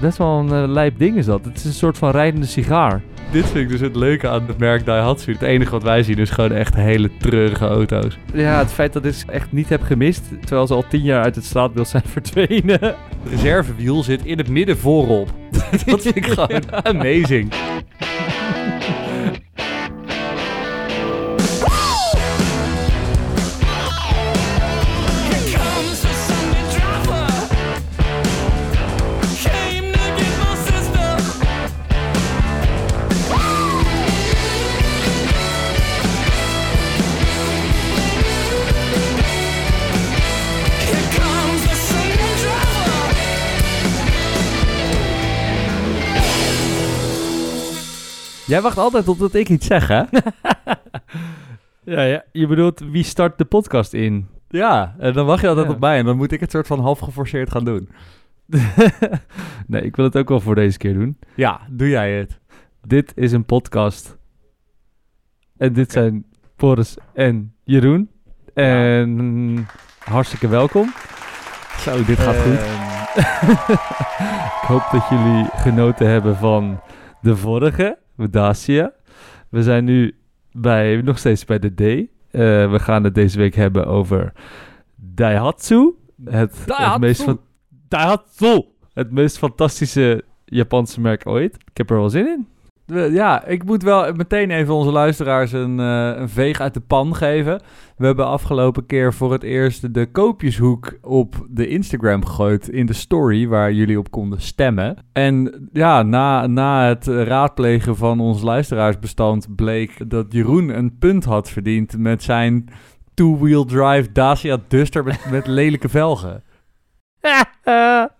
Best wel een uh, lijp ding is dat. Het is een soort van rijdende sigaar. Dit vind ik dus het leuke aan het merk Daihatsu. Het enige wat wij zien is gewoon echt hele treurige auto's. Ja, het feit dat ik dit echt niet heb gemist, terwijl ze al tien jaar uit het straatbeeld zijn verdwenen. Het reservewiel zit in het midden voorop. dat vind ik gewoon amazing. Jij wacht altijd totdat ik iets zeg, hè? ja, ja, je bedoelt wie start de podcast in? Ja, en dan wacht je altijd op mij en dan moet ik het soort van half geforceerd gaan doen. nee, ik wil het ook wel voor deze keer doen. Ja, doe jij het. Dit is een podcast. En dit zijn Boris en Jeroen. En hartstikke welkom. Zo, dit gaat goed. ik hoop dat jullie genoten hebben van de vorige. Dacia. We zijn nu bij, nog steeds bij de D. Uh, we gaan het deze week hebben over Daihatsu. Het, Daihatsu. Het meest van, Daihatsu! Het meest fantastische Japanse merk ooit. Ik heb er wel zin in. Ja, ik moet wel meteen even onze luisteraars een, uh, een veeg uit de pan geven. We hebben afgelopen keer voor het eerst de koopjeshoek op de Instagram gegooid in de story waar jullie op konden stemmen. En ja, na, na het raadplegen van ons luisteraarsbestand bleek dat Jeroen een punt had verdiend met zijn two-wheel drive Dacia Duster met, met lelijke velgen.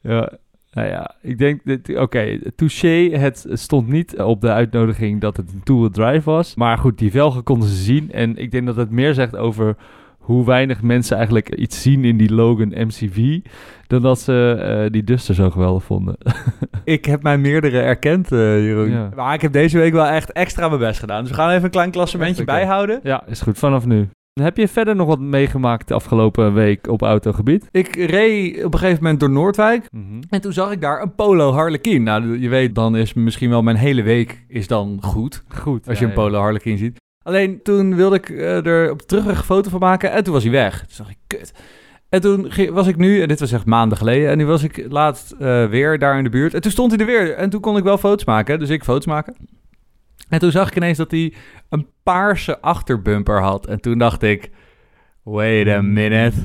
ja, nou ja, ik denk dat, oké, okay, touché, het stond niet op de uitnodiging dat het een two-wheel drive was. Maar goed, die velgen konden ze zien. En ik denk dat het meer zegt over hoe weinig mensen eigenlijk iets zien in die Logan MCV, dan dat ze uh, die Duster zo geweldig vonden. ik heb mijn meerdere erkend, uh, Jeroen. Maar ik heb deze week wel echt extra mijn best gedaan. Dus we gaan even een klein klassementje bijhouden. Ja, is goed, vanaf nu. Heb je verder nog wat meegemaakt de afgelopen week op autogebied? Ik reed op een gegeven moment door Noordwijk. Mhm. En toen zag ik daar een Polo Harlequin. Nou, je weet, dan is misschien wel mijn hele week is dan goed. Goed. Als je een Polo Harlequin ziet. Alleen toen wilde ik uh, er op terug een foto van maken. En toen was hij weg. Toen dacht ik, kut. En toen was ik nu, en dit was echt maanden geleden, en nu was ik laatst uh, weer daar in de buurt. En toen stond hij er weer. En toen kon ik wel foto's maken, dus ik foto's maken. En toen zag ik ineens dat hij een paarse achterbumper had. En toen dacht ik, wait a minute.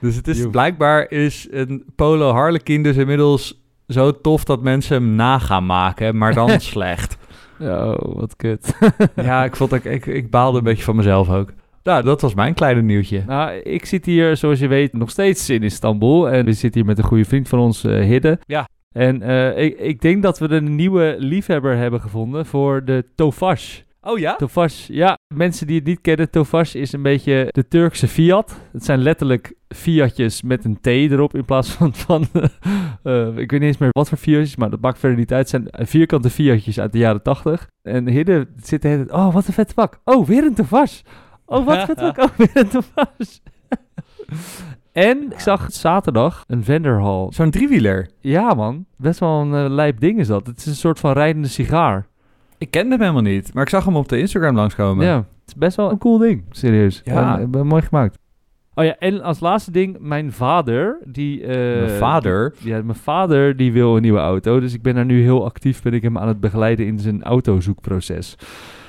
Dus het is blijkbaar is een Polo Harlequin dus inmiddels zo tof dat mensen hem na gaan maken, maar dan slecht. Oh, wat kut. ja, ik, vond, ik, ik, ik baalde een beetje van mezelf ook. Nou, dat was mijn kleine nieuwtje. Nou, ik zit hier, zoals je weet, nog steeds in Istanbul. En we zitten hier met een goede vriend van ons, uh, Hidde. Ja. En uh, ik, ik denk dat we een nieuwe liefhebber hebben gevonden voor de Tofaş. Oh ja? Tofaş, ja. Mensen die het niet kennen, Tofaş is een beetje de Turkse Fiat. Het zijn letterlijk Fiatjes met een T erop in plaats van, van uh, ik weet niet eens meer wat voor Fiatjes, maar dat maakt verder niet uit. Het zijn vierkante Fiatjes uit de jaren tachtig. En Hidde zit de hele tijd, oh wat een vette bak. Oh, weer een Tofaş. Oh, wat een vette bak. Oh, weer een Tofaş. En ik zag zaterdag een vendorhal. Zo'n driewieler? Ja man, best wel een uh, lijp ding is dat. Het is een soort van rijdende sigaar. Ik kende hem helemaal niet, maar ik zag hem op de Instagram langskomen. Ja, het is best wel een cool ding, serieus. Ja. En, uh, mooi gemaakt. Oh ja, en als laatste ding, mijn vader, die... Uh, mijn vader? Ja, mijn vader, die wil een nieuwe auto. Dus ik ben daar nu heel actief, ben ik hem aan het begeleiden in zijn autozoekproces.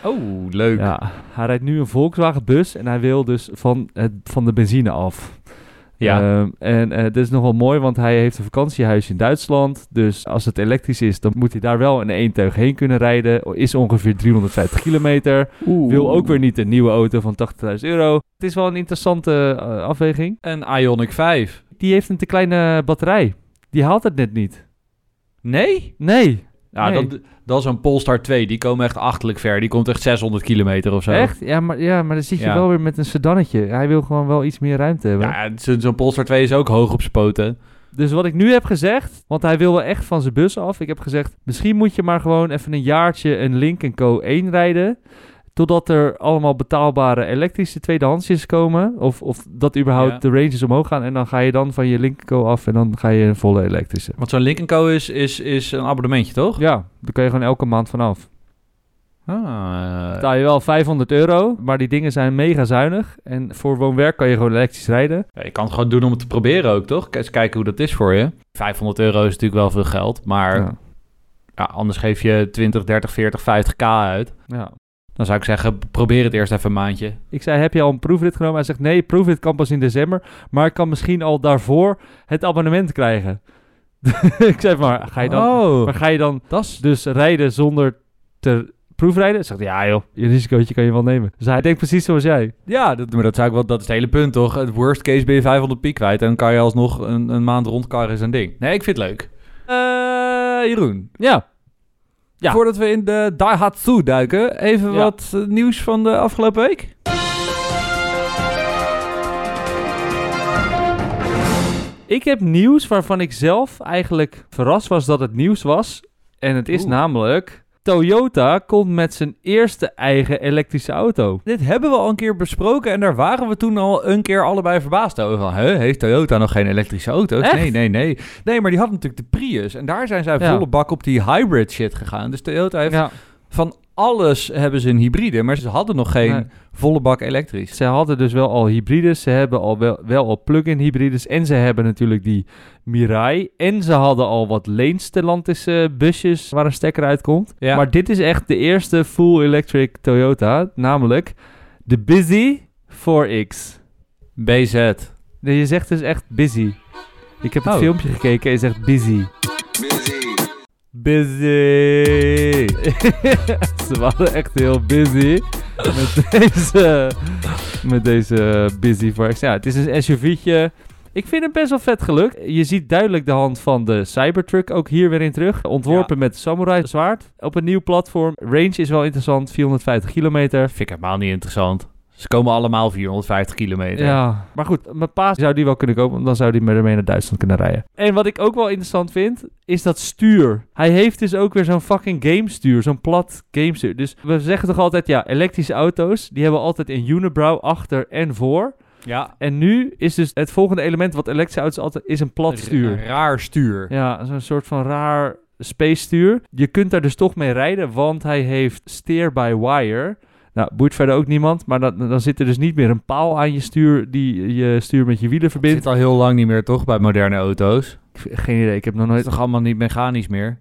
Oh, leuk. Ja, hij rijdt nu een Volkswagen bus en hij wil dus van, het, van de benzine af. Ja. Ehm, en uh, dit is nog wel mooi, want hij heeft een vakantiehuis in Duitsland. Dus als het elektrisch is, dan moet hij daar wel in één teug heen kunnen rijden. Is ongeveer 350 kilometer. Wil ook weer niet een nieuwe auto van 80.000 euro. Het is wel een interessante uh, afweging. Een Ioniq 5. Die heeft een te kleine batterij. Die haalt het net niet. Nee? Nee. Ja, nee. dan, dat is een Polestar 2. Die komen echt achtelijk ver. Die komt echt 600 kilometer of zo. Echt? Ja, maar, ja, maar dan zit je ja. wel weer met een sedannetje. Hij wil gewoon wel iets meer ruimte hebben. Ja, zo'n Polestar 2 is ook hoog op zijn poten. Dus wat ik nu heb gezegd, want hij wil wel echt van zijn bus af. Ik heb gezegd, misschien moet je maar gewoon even een jaartje een Link Co 1 rijden. Totdat er allemaal betaalbare elektrische tweedehandsjes komen. Of, of dat überhaupt Ja. de ranges omhoog gaan. En dan ga je dan van je Lincoln af en dan ga je een volle elektrische. Want zo'n Link Co is, is, is een abonnementje, toch? Ja, daar kun je gewoon elke maand vanaf. Ah, Betaal je wel 500 euro, maar die dingen zijn mega zuinig. En voor woon-werk kan je gewoon elektrisch rijden. Ja, je kan het gewoon doen om het te proberen ook, toch? Eens kijken hoe dat is voor je. 500 euro is natuurlijk wel veel geld, maar ja. Ja. anders geef je 20, 30, 40, 50k uit. ja. Dan zou ik zeggen, probeer het eerst even een maandje. Ik zei, heb je al een proefrit genomen? Hij zegt, nee, proefrit kan pas in december. Maar ik kan misschien al daarvoor het abonnement krijgen. ik zei, maar ga je dan, oh, maar ga je dan dus rijden zonder te proefrijden? Ik zeg, ja joh, je risicootje kan je wel nemen. Dus hij denkt precies zoals jij. Ja, dat, maar dat, zou ik wel, dat is het hele punt, toch? Het worst case ben je 500 piek kwijt en dan kan je alsnog een, een maand rondkarren is een ding. Nee, ik vind het leuk. Eh, Jeroen, Ja, Ja. voordat we in de Daihatsu duiken, even Ja. wat eh, nieuws van de afgelopen week. ik heb nieuws waarvan ik zelf eigenlijk verrast was dat het nieuws was. En het is Oeh. namelijk, Toyota komt met zijn eerste eigen elektrische auto. Dit hebben we al een keer besproken en daar waren we toen al een keer allebei verbaasd over. Van, hè, heeft Toyota nog geen elektrische auto's? Echt? Nee, nee, nee. Nee, maar die had natuurlijk de Prius en daar zijn zij Ja. volle bak op die hybrid shit gegaan. Dus Toyota heeft Ja, van alles hebben ze een hybride, maar ze hadden nog geen Nee. volle bak elektrisch. Ze hadden dus wel al hybrides, ze hebben al wel, wel al plug-in hybrides en ze hebben natuurlijk die Mirai. En ze hadden al wat Leen Stellantis busjes waar een stekker uitkomt. Ja. Maar dit is echt de eerste full electric Toyota, namelijk de Busy 4X. BZ. Nee, je zegt dus echt busy. Ik heb het Oh. filmpje gekeken en je zegt busy. Busy. Ze waren echt heel busy met deze, met deze Busy 4X. Ja, het is een SUV'tje. Ik vind het best wel vet gelukt. Je ziet duidelijk de hand van de Cybertruck ook hier weer in terug. Ontworpen met Samurai zwaard op een nieuw platform. Range is wel interessant, 450 kilometer. Vind ik helemaal niet interessant. Ze komen allemaal 450 kilometer. Ja, maar goed, mijn pa zou die wel kunnen kopen, want dan zou die met ermee naar Duitsland kunnen rijden. En wat ik ook wel interessant vind, is dat stuur. Hij heeft dus ook weer zo'n fucking gamestuur, zo'n plat gamestuur. Dus we zeggen toch altijd, ja, elektrische auto's, die hebben altijd een unibrow achter en voor. ja. En nu is dus het volgende element wat elektrische auto's altijd is een plat stuur. Een raar stuur. Ja, zo'n soort van raar space stuur. Je kunt daar dus toch mee rijden, want hij heeft steer by wire. Nou, boeit verder ook niemand, maar dan, dan zit er dus niet meer een paal aan je stuur die je stuur met je wielen Het verbindt. zit al heel lang niet meer, toch, bij moderne auto's? Geen idee, ik heb nog Het is nooit... toch allemaal niet mechanisch meer?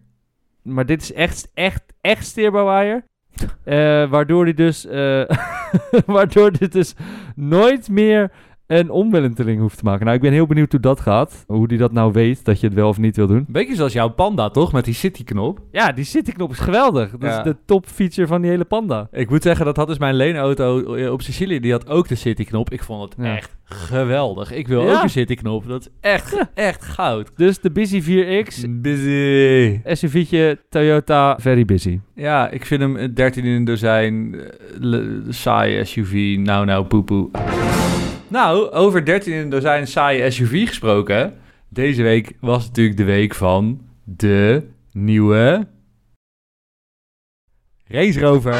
Maar dit is echt, echt, echt steer by wire. Eh, waardoor hij dus... eh, waardoor dit dus nooit meer een omwenteling hoeft te maken. Nou, ik ben heel benieuwd hoe dat gaat. Hoe hij dat nou weet, dat je het wel of niet wil doen. Beetje zoals jouw Panda, toch? Met die City-knop. Ja, die City-knop is geweldig. Dat Ja. is de top-feature van die hele Panda. Ik moet zeggen, dat had dus mijn leenauto eh, op Sicilië. Die had ook de City-knop. Ik vond het Ja. echt geweldig. Ik wil Ja. ook een City-knop. Dat is echt, echt goud. Dus de Busy 4X, Busy. SUV'tje Toyota, very busy. Ja, ik vind hem een 13 in een dozijn. eh, Saaie SUV. Nou, nou, poepoe. Nou, over 13 in een dozijn saaie SUV gesproken. Deze week was natuurlijk de week van de nieuwe Range Rover.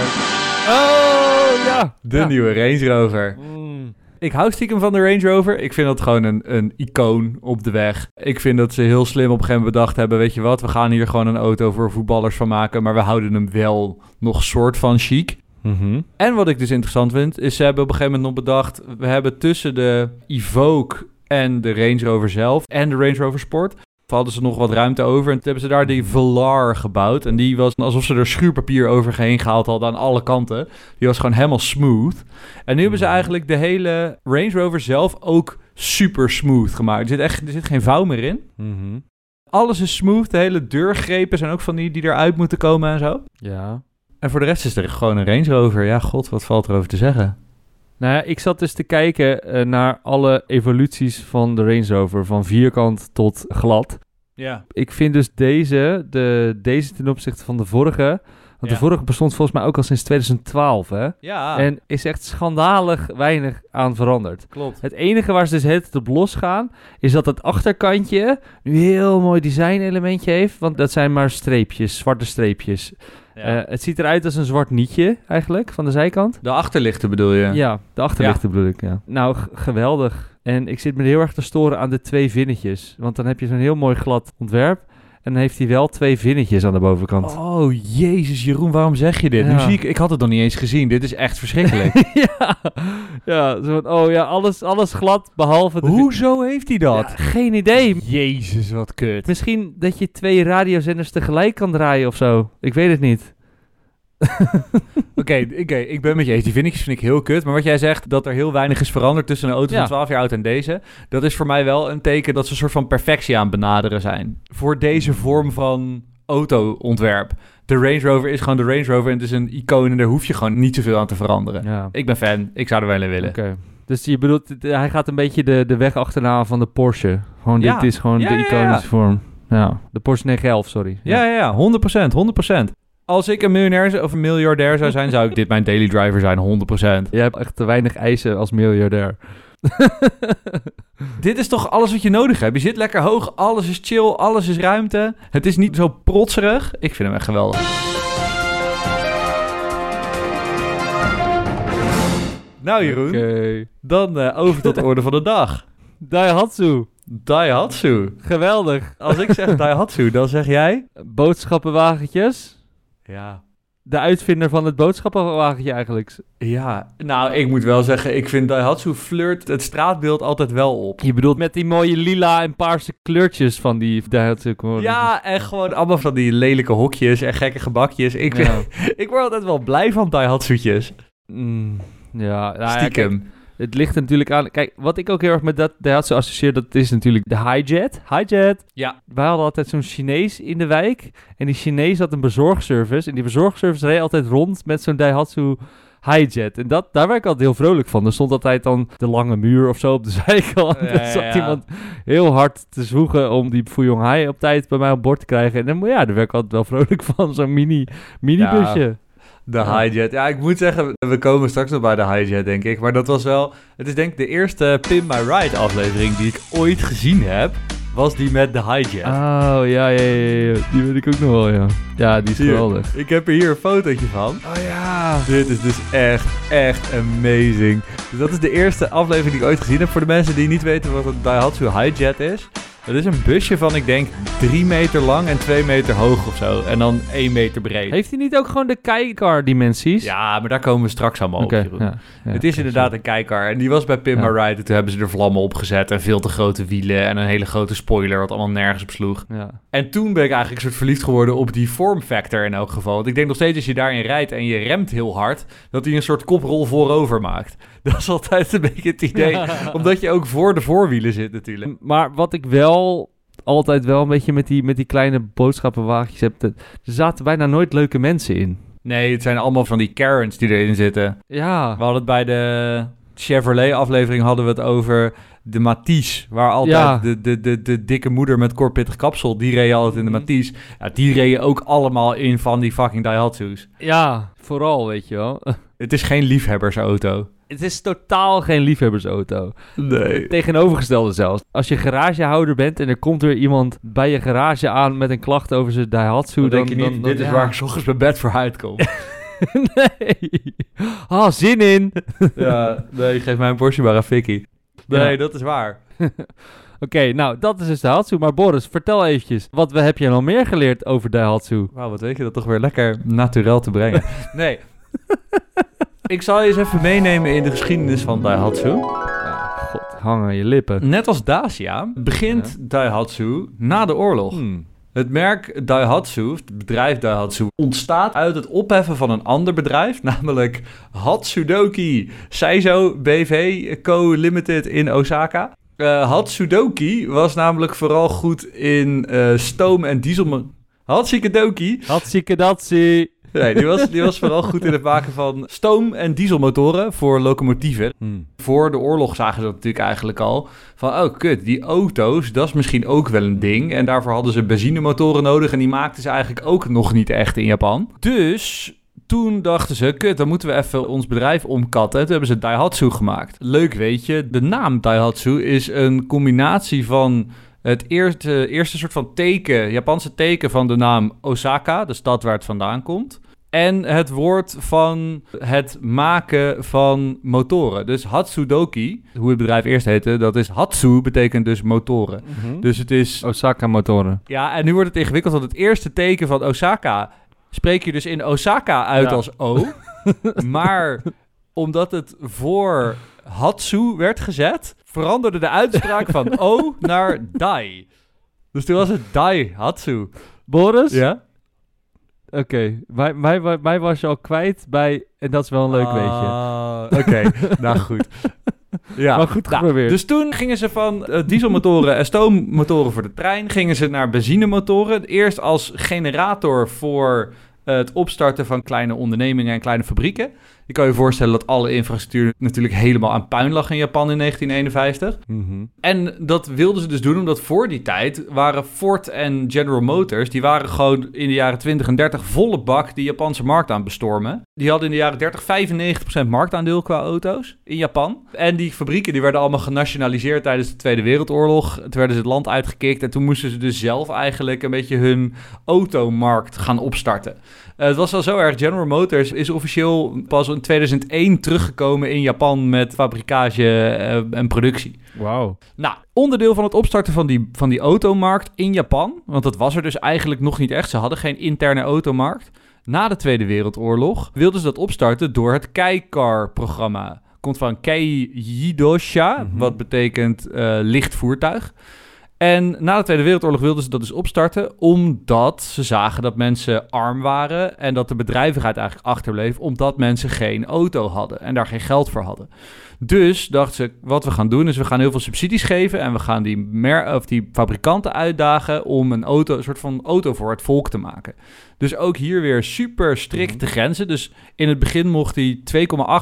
Oh, ja. De Ja. nieuwe Range Rover. Mm. Ik hou stiekem van de Range Rover. Ik vind dat gewoon een, een icoon op de weg. Ik vind dat ze heel slim op een gegeven moment bedacht hebben... weet je wat, we gaan hier gewoon een auto voor voetballers van maken... maar we houden hem wel nog soort van chic. Mhm. En wat ik dus interessant vind, is ze hebben op een gegeven moment nog bedacht... we hebben tussen de Evoque en de Range Rover zelf en de Range Rover Sport... hadden ze nog wat ruimte over en toen hebben ze daar die Velar gebouwd. En die was alsof ze er schuurpapier overheen gehaald hadden aan alle kanten. Die was gewoon helemaal smooth. En nu hebben ze eigenlijk de hele Range Rover zelf ook super smooth gemaakt. Er zit echt er zit geen vouw meer in. Mhm. Alles is smooth. De hele deurgrepen zijn ook van die die eruit moeten komen en zo. Ja. En voor de rest is er gewoon een Range Rover. Ja, god, wat valt er over te zeggen? Nou ja, ik zat dus te kijken eh, naar alle evoluties van de Range Rover, van vierkant tot glad. Ja. Ik vind dus deze, de, deze ten opzichte van de vorige, want Ja. de vorige bestond volgens mij ook al sinds 2012, hè? Ja, En is echt schandalig weinig aan veranderd. klopt. Het enige waar ze dus het op losgaan, is dat het achterkantje nu heel mooi design elementje heeft. Want dat zijn maar streepjes, zwarte streepjes. Eh, het ziet eruit als een zwart nietje eigenlijk, van de zijkant. de achterlichten bedoel je? Ja, de achterlichten bedoel ik, ja. Nou, geweldig. En ik zit me heel erg te storen aan de twee vinnetjes. Want dan heb je zo'n heel mooi glad ontwerp. En dan heeft hij wel twee vinnetjes aan de bovenkant. Oh, jezus Jeroen, waarom zeg je dit? Ja. Nu zie ik, ik had het nog niet eens gezien. Dit is echt verschrikkelijk. ja, ja, zo van, oh ja, alles, alles glad, behalve de... Hoezo heeft hij dat? Ja, geen idee. Jezus, wat kut. Misschien dat je twee radiozenders tegelijk kan draaien of zo. Ik weet het niet. Oké, oké, ik ben met je eens. Die vinnetjes vind ik heel kut. Maar wat jij zegt, dat er heel weinig is veranderd tussen een auto Ja. van 12 jaar oud en deze. Dat is voor mij wel een teken dat ze een soort van perfectie aan benaderen zijn. Voor deze vorm van auto-ontwerp. De Range Rover is gewoon de Range Rover en het is een icoon en daar hoef je gewoon niet zoveel aan te veranderen. Ja, Ik ben fan. Ik zou er wel in willen. oké. Dus je bedoelt, hij gaat een beetje de, de weg achterna van de Porsche. Gewoon, Ja. dit is gewoon de iconische ja. vorm. Ja, de Porsche 911, sorry. Ja, ja, ja. 100%, 100%. Als ik een miljonair of een miljardair zou zijn, zou ik dit mijn daily driver zijn, 100%. Jij hebt echt te weinig eisen als miljardair. Dit is toch alles wat je nodig hebt? Je zit lekker hoog, alles is chill, alles is ruimte. Het is niet zo protserig. Ik vind hem echt geweldig. Nou Jeroen, Oké. dan eh, over tot de orde van de dag. Daihatsu. Daihatsu. Geweldig. Als ik zeg Daihatsu, dan zeg jij... Boodschappenwagentjes. Ja. De uitvinder van het boodschappenwagentje eigenlijk. Ja, nou ik moet wel zeggen, ik vind Daihatsu flirt het straatbeeld altijd wel op. Je bedoelt met die mooie lila en paarse kleurtjes van die Daihatsu. Ja, en gewoon allemaal van die lelijke hokjes en gekke gebakjes. Ik, Ja. ik word altijd wel blij van Daihatsu'tjes. Mm, ja, nou ja, Stiekem. kijk, het ligt er natuurlijk aan. Kijk, wat ik ook heel erg met dat Daihatsu associeer, dat is natuurlijk de Hijet. Hijet. Ja. Wij hadden altijd zo'n Chinees in de wijk. En die Chinees had een bezorgservice. En die bezorgservice reed altijd rond met zo'n Daihatsu Hijet. En dat, daar werd ik altijd heel vrolijk van. Er stond altijd dan de lange muur of zo op de zijkant. Ja, er zat ja. iemand heel hard te zwoegen om die Fuyong Hai op tijd bij mij op boord te krijgen. En dan, ja, daar werd ik altijd wel vrolijk van. Zo'n mini, minibusje. De Ja. Hijet. Ja, ik moet zeggen, we komen straks nog bij de Hijet, denk ik. Maar dat was wel... Het is denk ik de eerste Pin My Ride aflevering die ik ooit gezien heb. Was die met de Hijet. Oh, ja, ja, ja, ja. Die weet ik ook nog wel, ja. Ja, die is Hier, geweldig. Ik heb er hier een fotootje van. Oh ja. Dit is dus echt, echt amazing. Dus dat is de eerste aflevering die ik ooit gezien heb. Voor de mensen die niet weten wat een Daihatsu Hijet is. Het is een busje van, ik denk, 3 meter lang en 2 meter hoog of zo. En dan 1 meter breed. Heeft hij niet ook gewoon de Keicar dimensies? Ja, maar daar komen we straks allemaal op, Jeroen. ja, ja, het is inderdaad een kijker. En die was bij Pin Ja. Ride. En toen hebben ze er vlammen op gezet. En veel te grote wielen. En een hele grote spoiler. Wat allemaal nergens op sloeg. En toen ben ik eigenlijk een soort verliefd geworden op die form factor in elk geval. Want ik denk nog steeds als je daarin rijdt en je remt heel hard. Dat hij een soort koprol voorover maakt. Dat is altijd een beetje het idee. Omdat je ook voor de voorwielen zit natuurlijk. Maar wat ik wel altijd wel een beetje met die, met die kleine boodschappenwagentjes heb... dat- er zaten bijna nooit leuke mensen in. Nee, het zijn allemaal van die Karens die erin zitten. Ja. We hadden het bij de Chevrolet aflevering hadden we het over de Matisse. Waar altijd Ja. de, de, de, de dikke moeder met kortpittig kapsel, die reed altijd in de Mhm. Matisse. Ja, die reden ook allemaal in van die fucking Daihatsu's. Ja, vooral, weet je wel. Het is geen liefhebbersauto. Het is totaal geen liefhebbersauto. Nee. Tegenovergestelde zelfs. Als je garagehouder bent en er komt er iemand bij je garage aan met een klacht over zijn Daihatsu... Dan denk je niet, dan- dan- dit is ja. waar ik 's ochtends mijn bed voor uitkom. nee. Ah, zin in. ja, nee, geef mij een Porsche maar een fikkie. Nee, Ja. dat is waar. Oké, nou, dat is dus Daihatsu. Maar Boris, vertel eventjes. Wat we- heb je nog meer geleerd over Daihatsu? Wauw, wat weet je dat toch weer lekker naturel te brengen. nee. Ik zal je eens even meenemen in de geschiedenis van Daihatsu. Ja, god, hang aan je lippen. Net als Dacia begint Daihatsu na de oorlog. Hmm. Het merk Daihatsu, het bedrijf Daihatsu, ontstaat uit het opheffen van een ander bedrijf, namelijk Hatsudoki Seizo BV Co. Limited in Osaka. Eh Hatsudoki was namelijk vooral goed in eh, stoom- en diesel... Hatsikedoki Hatsieke datsie. Nee, die was, die was vooral goed in het maken van stoom- en dieselmotoren voor locomotieven. Hmm. Voor de oorlog zagen ze dat natuurlijk eigenlijk al. Van, oh kut, die auto's, dat is misschien ook wel een ding. En daarvoor hadden ze benzinemotoren nodig en die maakten ze eigenlijk ook nog niet echt in Japan. Dus toen dachten ze, kut, dan moeten we even ons bedrijf omkatten. Toen hebben ze Daihatsu gemaakt. Leuk weet je, de naam Daihatsu is een combinatie van het eerste, eerste soort van teken, Japanse teken van de naam Osaka, de stad waar het vandaan komt. en het woord van het maken van motoren. Dus Hatsudoki, hoe het bedrijf eerst heette, dat is Hatsu, betekent dus motoren. Dus het is... Osaka motoren. Ja, en nu wordt het ingewikkeld, want het eerste teken van Osaka spreek je dus in Osaka uit Ja. als O. maar omdat het voor Hatsu werd gezet, veranderde de uitspraak van O naar Dai. Dus toen was het Dai Hatsu. Boris? Ja? Oké, mij, mij, mij, mij was je al kwijt bij... En dat is wel een leuk weetje. Ah, Oké, nou goed. Ja, Maar goed nou, geprobeerd. dus toen gingen ze van eh, dieselmotoren en stoommotoren voor de trein, gingen ze naar benzinemotoren. Eerst als generator voor eh, het opstarten van kleine ondernemingen en kleine fabrieken. Je kan je voorstellen dat alle infrastructuur natuurlijk helemaal aan puin lag in Japan in 1951. Mhm. En dat wilden ze dus doen omdat voor die tijd waren Ford en General Motors... die waren gewoon in de jaren 20 en 30 volle bak die Japanse markt aan bestormen. Die hadden in de jaren 30 95% marktaandeel qua auto's in Japan. En die fabrieken die werden allemaal genationaliseerd tijdens de Tweede Wereldoorlog. Toen werden ze het land uitgekikt en toen moesten ze dus zelf eigenlijk een beetje hun automarkt gaan opstarten. Eh, het was al zo erg. General Motors is officieel pas in 2001 teruggekomen in Japan met fabrikage eh, en productie. Wauw. Nou, onderdeel van het opstarten van die, van die automarkt in Japan, want dat was er dus eigenlijk nog niet echt. Ze hadden geen interne automarkt. Na de Tweede Wereldoorlog wilden ze dat opstarten door het Keicar-programma. Komt van Kei Yidosha, Mhm. wat betekent eh, licht voertuig. En na de Tweede Wereldoorlog wilden ze dat dus opstarten, omdat ze zagen dat mensen arm waren en dat de bedrijvigheid eigenlijk achterbleef, omdat mensen geen auto hadden en daar geen geld voor hadden. Dus dachten ze, wat we gaan doen is we gaan heel veel subsidies geven en we gaan die, mer of die fabrikanten uitdagen om een auto, een soort van auto voor het volk te maken. Dus ook hier weer super strikte grenzen. Dus in het begin mocht die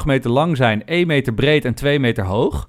2,8 meter lang zijn, 1 meter breed en 2 meter hoog.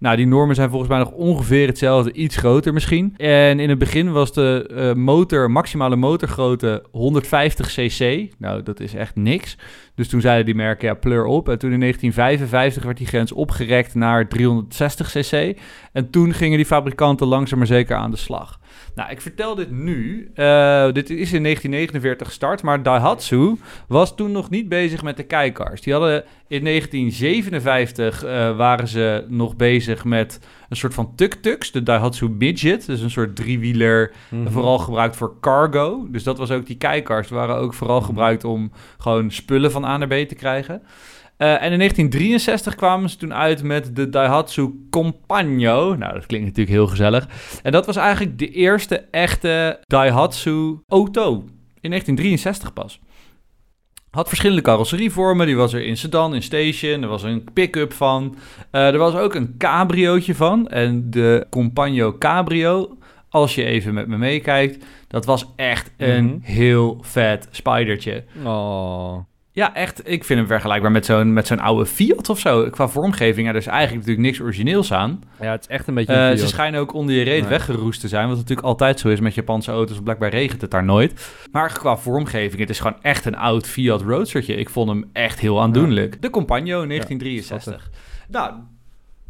Nou, die normen zijn volgens mij nog ongeveer hetzelfde, iets groter misschien. En in het begin was de eh, motor, maximale motorgrootte 150 cc. Nou, dat is echt niks. Dus toen zeiden die merken, ja, pleur op. En toen in 1955 werd die grens opgerekt naar 360 cc. En toen gingen die fabrikanten langzaam maar zeker aan de slag. Nou, ik vertel dit nu. Eh, dit is in 1949 gestart, maar Daihatsu was toen nog niet bezig met de kijkars. Die hadden in 1957 eh, waren ze nog bezig met een soort van tuk-tuks, de Daihatsu Midget. Dus een soort driewieler, Mhm. vooral gebruikt voor cargo. Dus dat was ook die kijkars. Die waren ook vooral gebruikt om gewoon spullen van A naar B te krijgen. Eh, en in 1963 kwamen ze toen uit met de Daihatsu Compagno. Nou, dat klinkt natuurlijk heel gezellig. En dat was eigenlijk de eerste echte Daihatsu auto. In 1963 pas. Had verschillende carrosserievormen. Die was er in sedan, in station. Er was een pick-up van. Eh, er was ook een cabriootje van. En de Compagno Cabrio, als je even met me meekijkt... dat was echt een Mhm. heel vet spidertje. Oh. Ja, echt. Ik vind hem vergelijkbaar met zo'n, met zo'n oude Fiat of zo. Qua vormgeving, er is eigenlijk natuurlijk niks origineels aan. Ja, het is echt een beetje Eh, ze schijnen ook onder je reet Nee. weggeroest te zijn. Wat natuurlijk altijd zo is met Japanse auto's. Blijkbaar regent het daar nooit. Maar qua vormgeving, het is gewoon echt een oud Fiat Roadstertje. Ik vond hem echt heel aandoenlijk. De Compagno 1963. nou,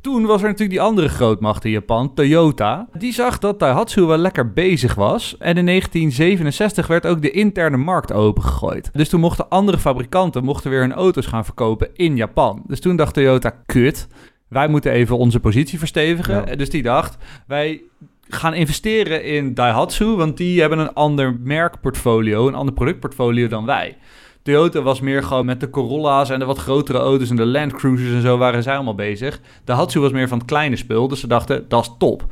toen was er natuurlijk die andere grootmacht in Japan, Toyota. Die zag dat Daihatsu wel lekker bezig was. En in 1967 werd ook de interne markt opengegooid. Dus toen mochten andere fabrikanten mochten weer hun auto's gaan verkopen in Japan. Dus toen dacht Toyota, kut, wij moeten even onze positie verstevigen. Ja. Dus die dacht, wij gaan investeren in Daihatsu, want die hebben een ander merkportfolio, een ander productportfolio dan wij. Toyota was meer gewoon met de Corolla's en de wat grotere auto's en de Land Cruisers en zo waren zij allemaal bezig. Daihatsu was meer van het kleine spul, dus ze dachten, dat is top.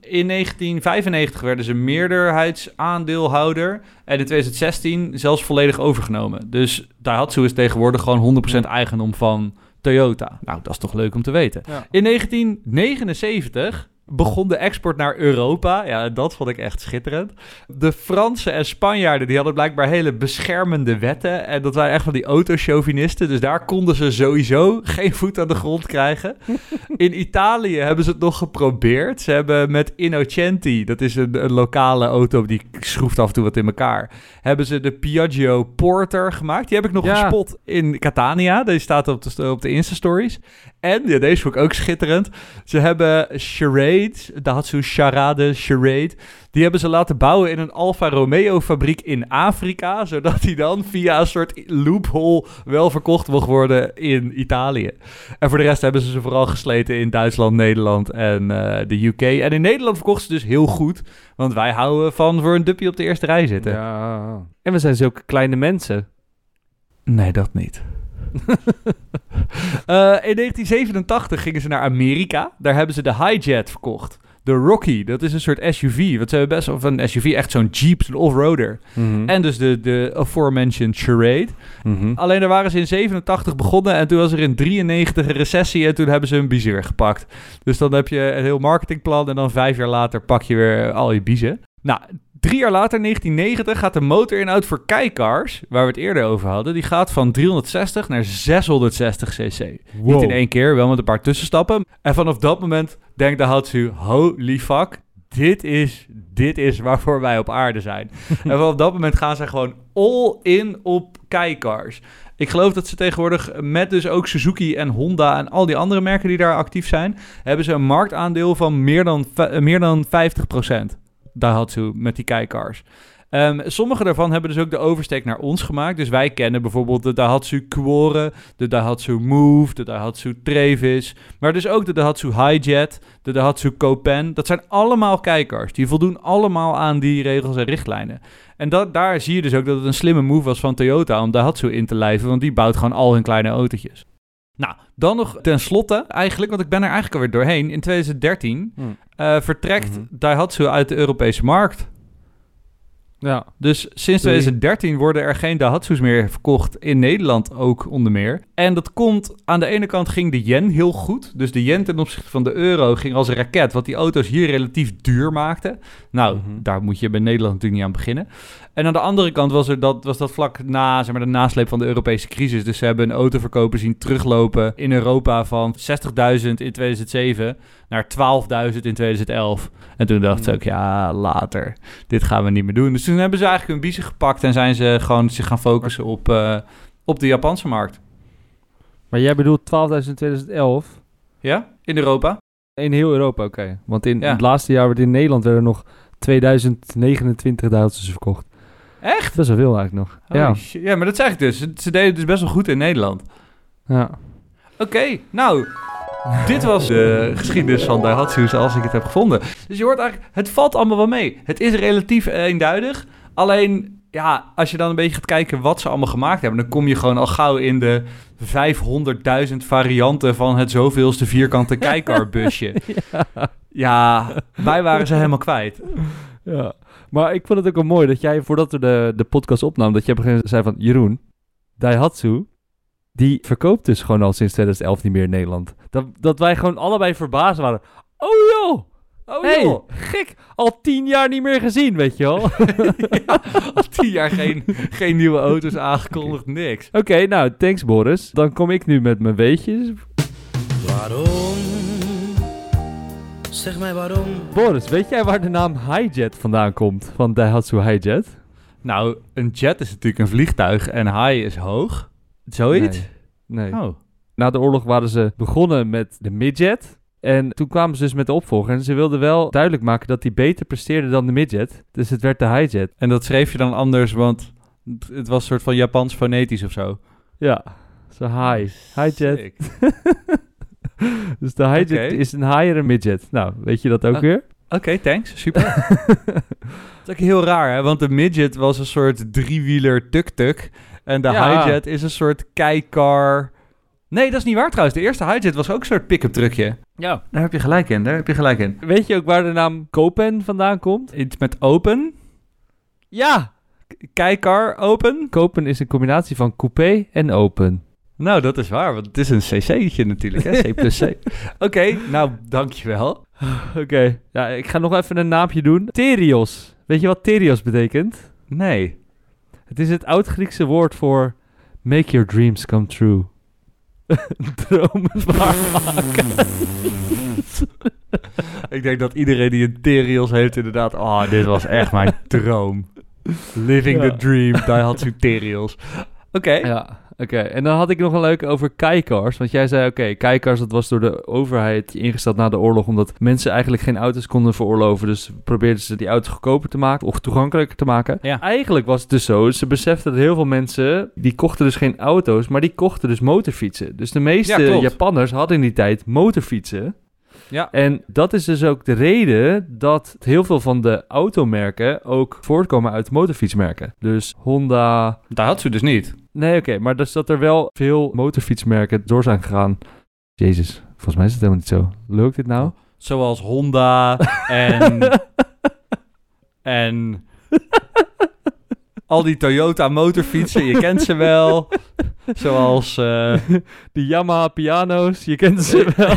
In 1995 werden ze meerderheidsaandeelhouder en in 2016 zelfs volledig overgenomen. Dus Daihatsu is tegenwoordig gewoon 100% eigendom van Toyota. Nou, dat is toch leuk om te weten. Ja. In 1979 begon de export naar Europa. Ja, dat vond ik echt schitterend. De Fransen en Spanjaarden die hadden blijkbaar hele beschermende wetten. En dat waren echt van die autochauvinisten. Dus daar konden ze sowieso geen voet aan de grond krijgen. In Italië hebben ze het nog geprobeerd. Ze hebben met Innocenti, dat is een, een lokale auto die schroeft af en toe wat in elkaar. Hebben ze de Piaggio Porter gemaakt. Die heb ik nog Ja. gespot in Catania. Die staat op de, op de Insta-stories. En, ja, deze vond ik ook schitterend. Ze hebben Charade, Daihatsu Charade Charade. Die hebben ze laten bouwen in een Alfa Romeo fabriek in Afrika. Zodat die dan via een soort loophole wel verkocht mocht worden in Italië. En voor de rest hebben ze ze vooral gesleten in Duitsland, Nederland en eh, de UK. En in Nederland verkochten ze dus heel goed. Want wij houden van voor een duppie op de eerste rij zitten. Ja. En we zijn zulke kleine mensen. Nee, dat niet. Eh, in 1987 gingen ze naar Amerika. Daar hebben ze de Hijet verkocht. De Rocky, dat is een soort SUV. Wat ze hebben best of een SUV, echt zo'n Jeep, zo'n off-roader. Mhm. En dus de, de aforementioned Charade. Mhm. Alleen daar waren ze in 87 begonnen en toen was er in 93 een recessie en toen hebben ze een biezen weer gepakt. Dus dan heb je een heel marketingplan en dan vijf jaar later pak je weer al je biezen. Nou, drie jaar later, 1990, gaat de motorinhoud voor Keikars, waar we het eerder over hadden, die gaat van 360 naar 660 cc. Niet in één keer, wel met een paar tussenstappen. En vanaf dat moment denkt de Hatsu, holy fuck, dit is, dit is waarvoor wij op aarde zijn. en vanaf dat moment gaan ze gewoon all in op Keikars. Ik geloof dat ze tegenwoordig met dus ook Suzuki en Honda en al die andere merken die daar actief zijn, hebben ze een marktaandeel van meer dan, meer dan 50%. Daihatsu met die Keikars. Ehm, sommige daarvan hebben dus ook de oversteek naar ons gemaakt. Dus wij kennen bijvoorbeeld de Daihatsu Quore, de Daihatsu Move, de Daihatsu Trevis. Maar dus ook de Daihatsu Hijet, de Daihatsu Copen. Dat zijn allemaal kijkers. Die voldoen allemaal aan die regels en richtlijnen. En dat, daar zie je dus ook dat het een slimme move was van Toyota om Daihatsu in te lijven. Want die bouwt gewoon al hun kleine autootjes. Nou, dan nog ten slotte eigenlijk, want ik ben er eigenlijk alweer doorheen. In 2013 Hmm. eh, vertrekt Mhm. Daihatsu uit de Europese markt. Ja. Dus sinds Doei. 2013 worden er geen Daihatsu's meer verkocht in Nederland ook onder meer. En dat komt, aan de ene kant ging de yen heel goed. Dus de yen ten opzichte van de euro ging als een raket, wat die auto's hier relatief duur maakte. Nou, Mhm. daar moet je bij Nederland natuurlijk niet aan beginnen. En aan de andere kant was, er dat, was dat vlak na zeg maar, de nasleep van de Europese crisis. Dus ze hebben een autoverkoper zien teruglopen in Europa van 60.000 in 2007 naar 12.000 in 2011. En toen dachten ze Mhm. ook, ja, later dit gaan we niet meer doen. Dus toen hebben ze eigenlijk hun biezen gepakt en zijn ze gewoon zich gaan focussen op, eh, op de Japanse markt. Maar jij bedoelt 12.000 in 2011? Ja, in Europa. In heel Europa, oké. Want in Ja. het laatste jaar werd in Nederland werden er nog 2029 Duitsers verkocht. Echt? Best wel veel eigenlijk nog. Ja. shit. ja, maar dat zeg ik dus. Ze, ze deden dus best wel goed in Nederland. ja. Oké, nou, dit was de geschiedenis van Daihatsu zoals ik het heb gevonden. Dus je hoort eigenlijk, het valt allemaal wel mee. Het is relatief eenduidig. Alleen, ja, als je dan een beetje gaat kijken wat ze allemaal gemaakt hebben... dan kom je gewoon al gauw in de 500.000 varianten van het zoveelste vierkante kijkarbusje. Ja, wij waren ze helemaal kwijt. ja. Maar ik vond het ook wel mooi dat jij, voordat we de, de podcast opnamen, dat je op een gegeven moment zei van... Jeroen, Daihatsu, die verkoopt dus gewoon al sinds 2011 niet meer in Nederland. Dat, dat wij gewoon allebei verbaasd waren. Oh joh! Oh hey, joh. gek! Al tien jaar niet meer gezien, weet je wel. Ja, al tien jaar geen, geen nieuwe auto's aangekondigd, niks. Oké, nou, thanks Boris. Dan kom ik nu met mijn weetjes. Waarom? Zeg mij waarom? Boris, weet jij waar de naam Hijet vandaan komt? Van Daihatsu Hijet? Nou, een jet is natuurlijk een vliegtuig en high is hoog. Zoiets? Nee. Oh. Na de oorlog waren ze begonnen met de midget. En toen kwamen ze dus met de opvolger. En ze wilden wel duidelijk maken dat die beter presteerde dan de midget. Dus het werd de hijet. En dat schreef je dan anders, want het- was een soort van Japans fonetisch of zo. Ja, zo high. Sick. Dus de Oké. is een higher midget. Nou, weet je dat ook Ah. weer? Oké, thanks. Super. dat is ook heel raar, hè? Want de midget was een soort driewieler tuk-tuk. En de Ja. hijet is een soort kijkar. Nee, dat is niet waar trouwens. De eerste hijet was ook een soort pick-up truckje. Ja. Daar heb je gelijk in, daar heb je gelijk in. Weet je ook waar de naam Copen vandaan komt? Iets met open. Ja! Kijkar open. Copen is een combinatie van coupé en open. Nou, dat is waar, want het is een cc'tje natuurlijk, hè? C plus C. Oké, nou, dankjewel. Oké, ja, ik ga nog even een naampje doen. Terios. Weet je wat Terios betekent? Nee. Het is het oud-Griekse woord voor make your dreams come true. Dromen waarmaken. Ik denk dat iedereen die een Terios heeft inderdaad... Oh, dit was echt mijn droom. Living Ja. the dream, Daihatsu Terios. Oké. Ja. Oké, en dan had ik nog een leuke over Kaikars. Want jij zei, oké, Kaikars, dat was door de overheid ingesteld na de oorlog... omdat mensen eigenlijk geen auto's konden veroorloven. Dus probeerden ze die auto's goedkoper te maken of toegankelijker te maken. Ja. Eigenlijk was het dus zo, ze beseften dat heel veel mensen... die kochten dus geen auto's, maar die kochten dus motorfietsen. Dus de meeste Ja. Japanners hadden in die tijd motorfietsen... Ja. En dat is dus ook de reden dat heel veel van de automerken ook voortkomen uit motorfietsmerken. Dus Honda. Daar had ze dus niet. Nee, oké, maar dus dat er wel veel motorfietsmerken door zijn gegaan. Jezus, volgens mij is het helemaal niet zo. Lukt dit nou? Zoals Honda en... en... Al die Toyota motorfietsen, je kent ze wel. Zoals... eh, Die Yamaha piano's, je kent ze wel.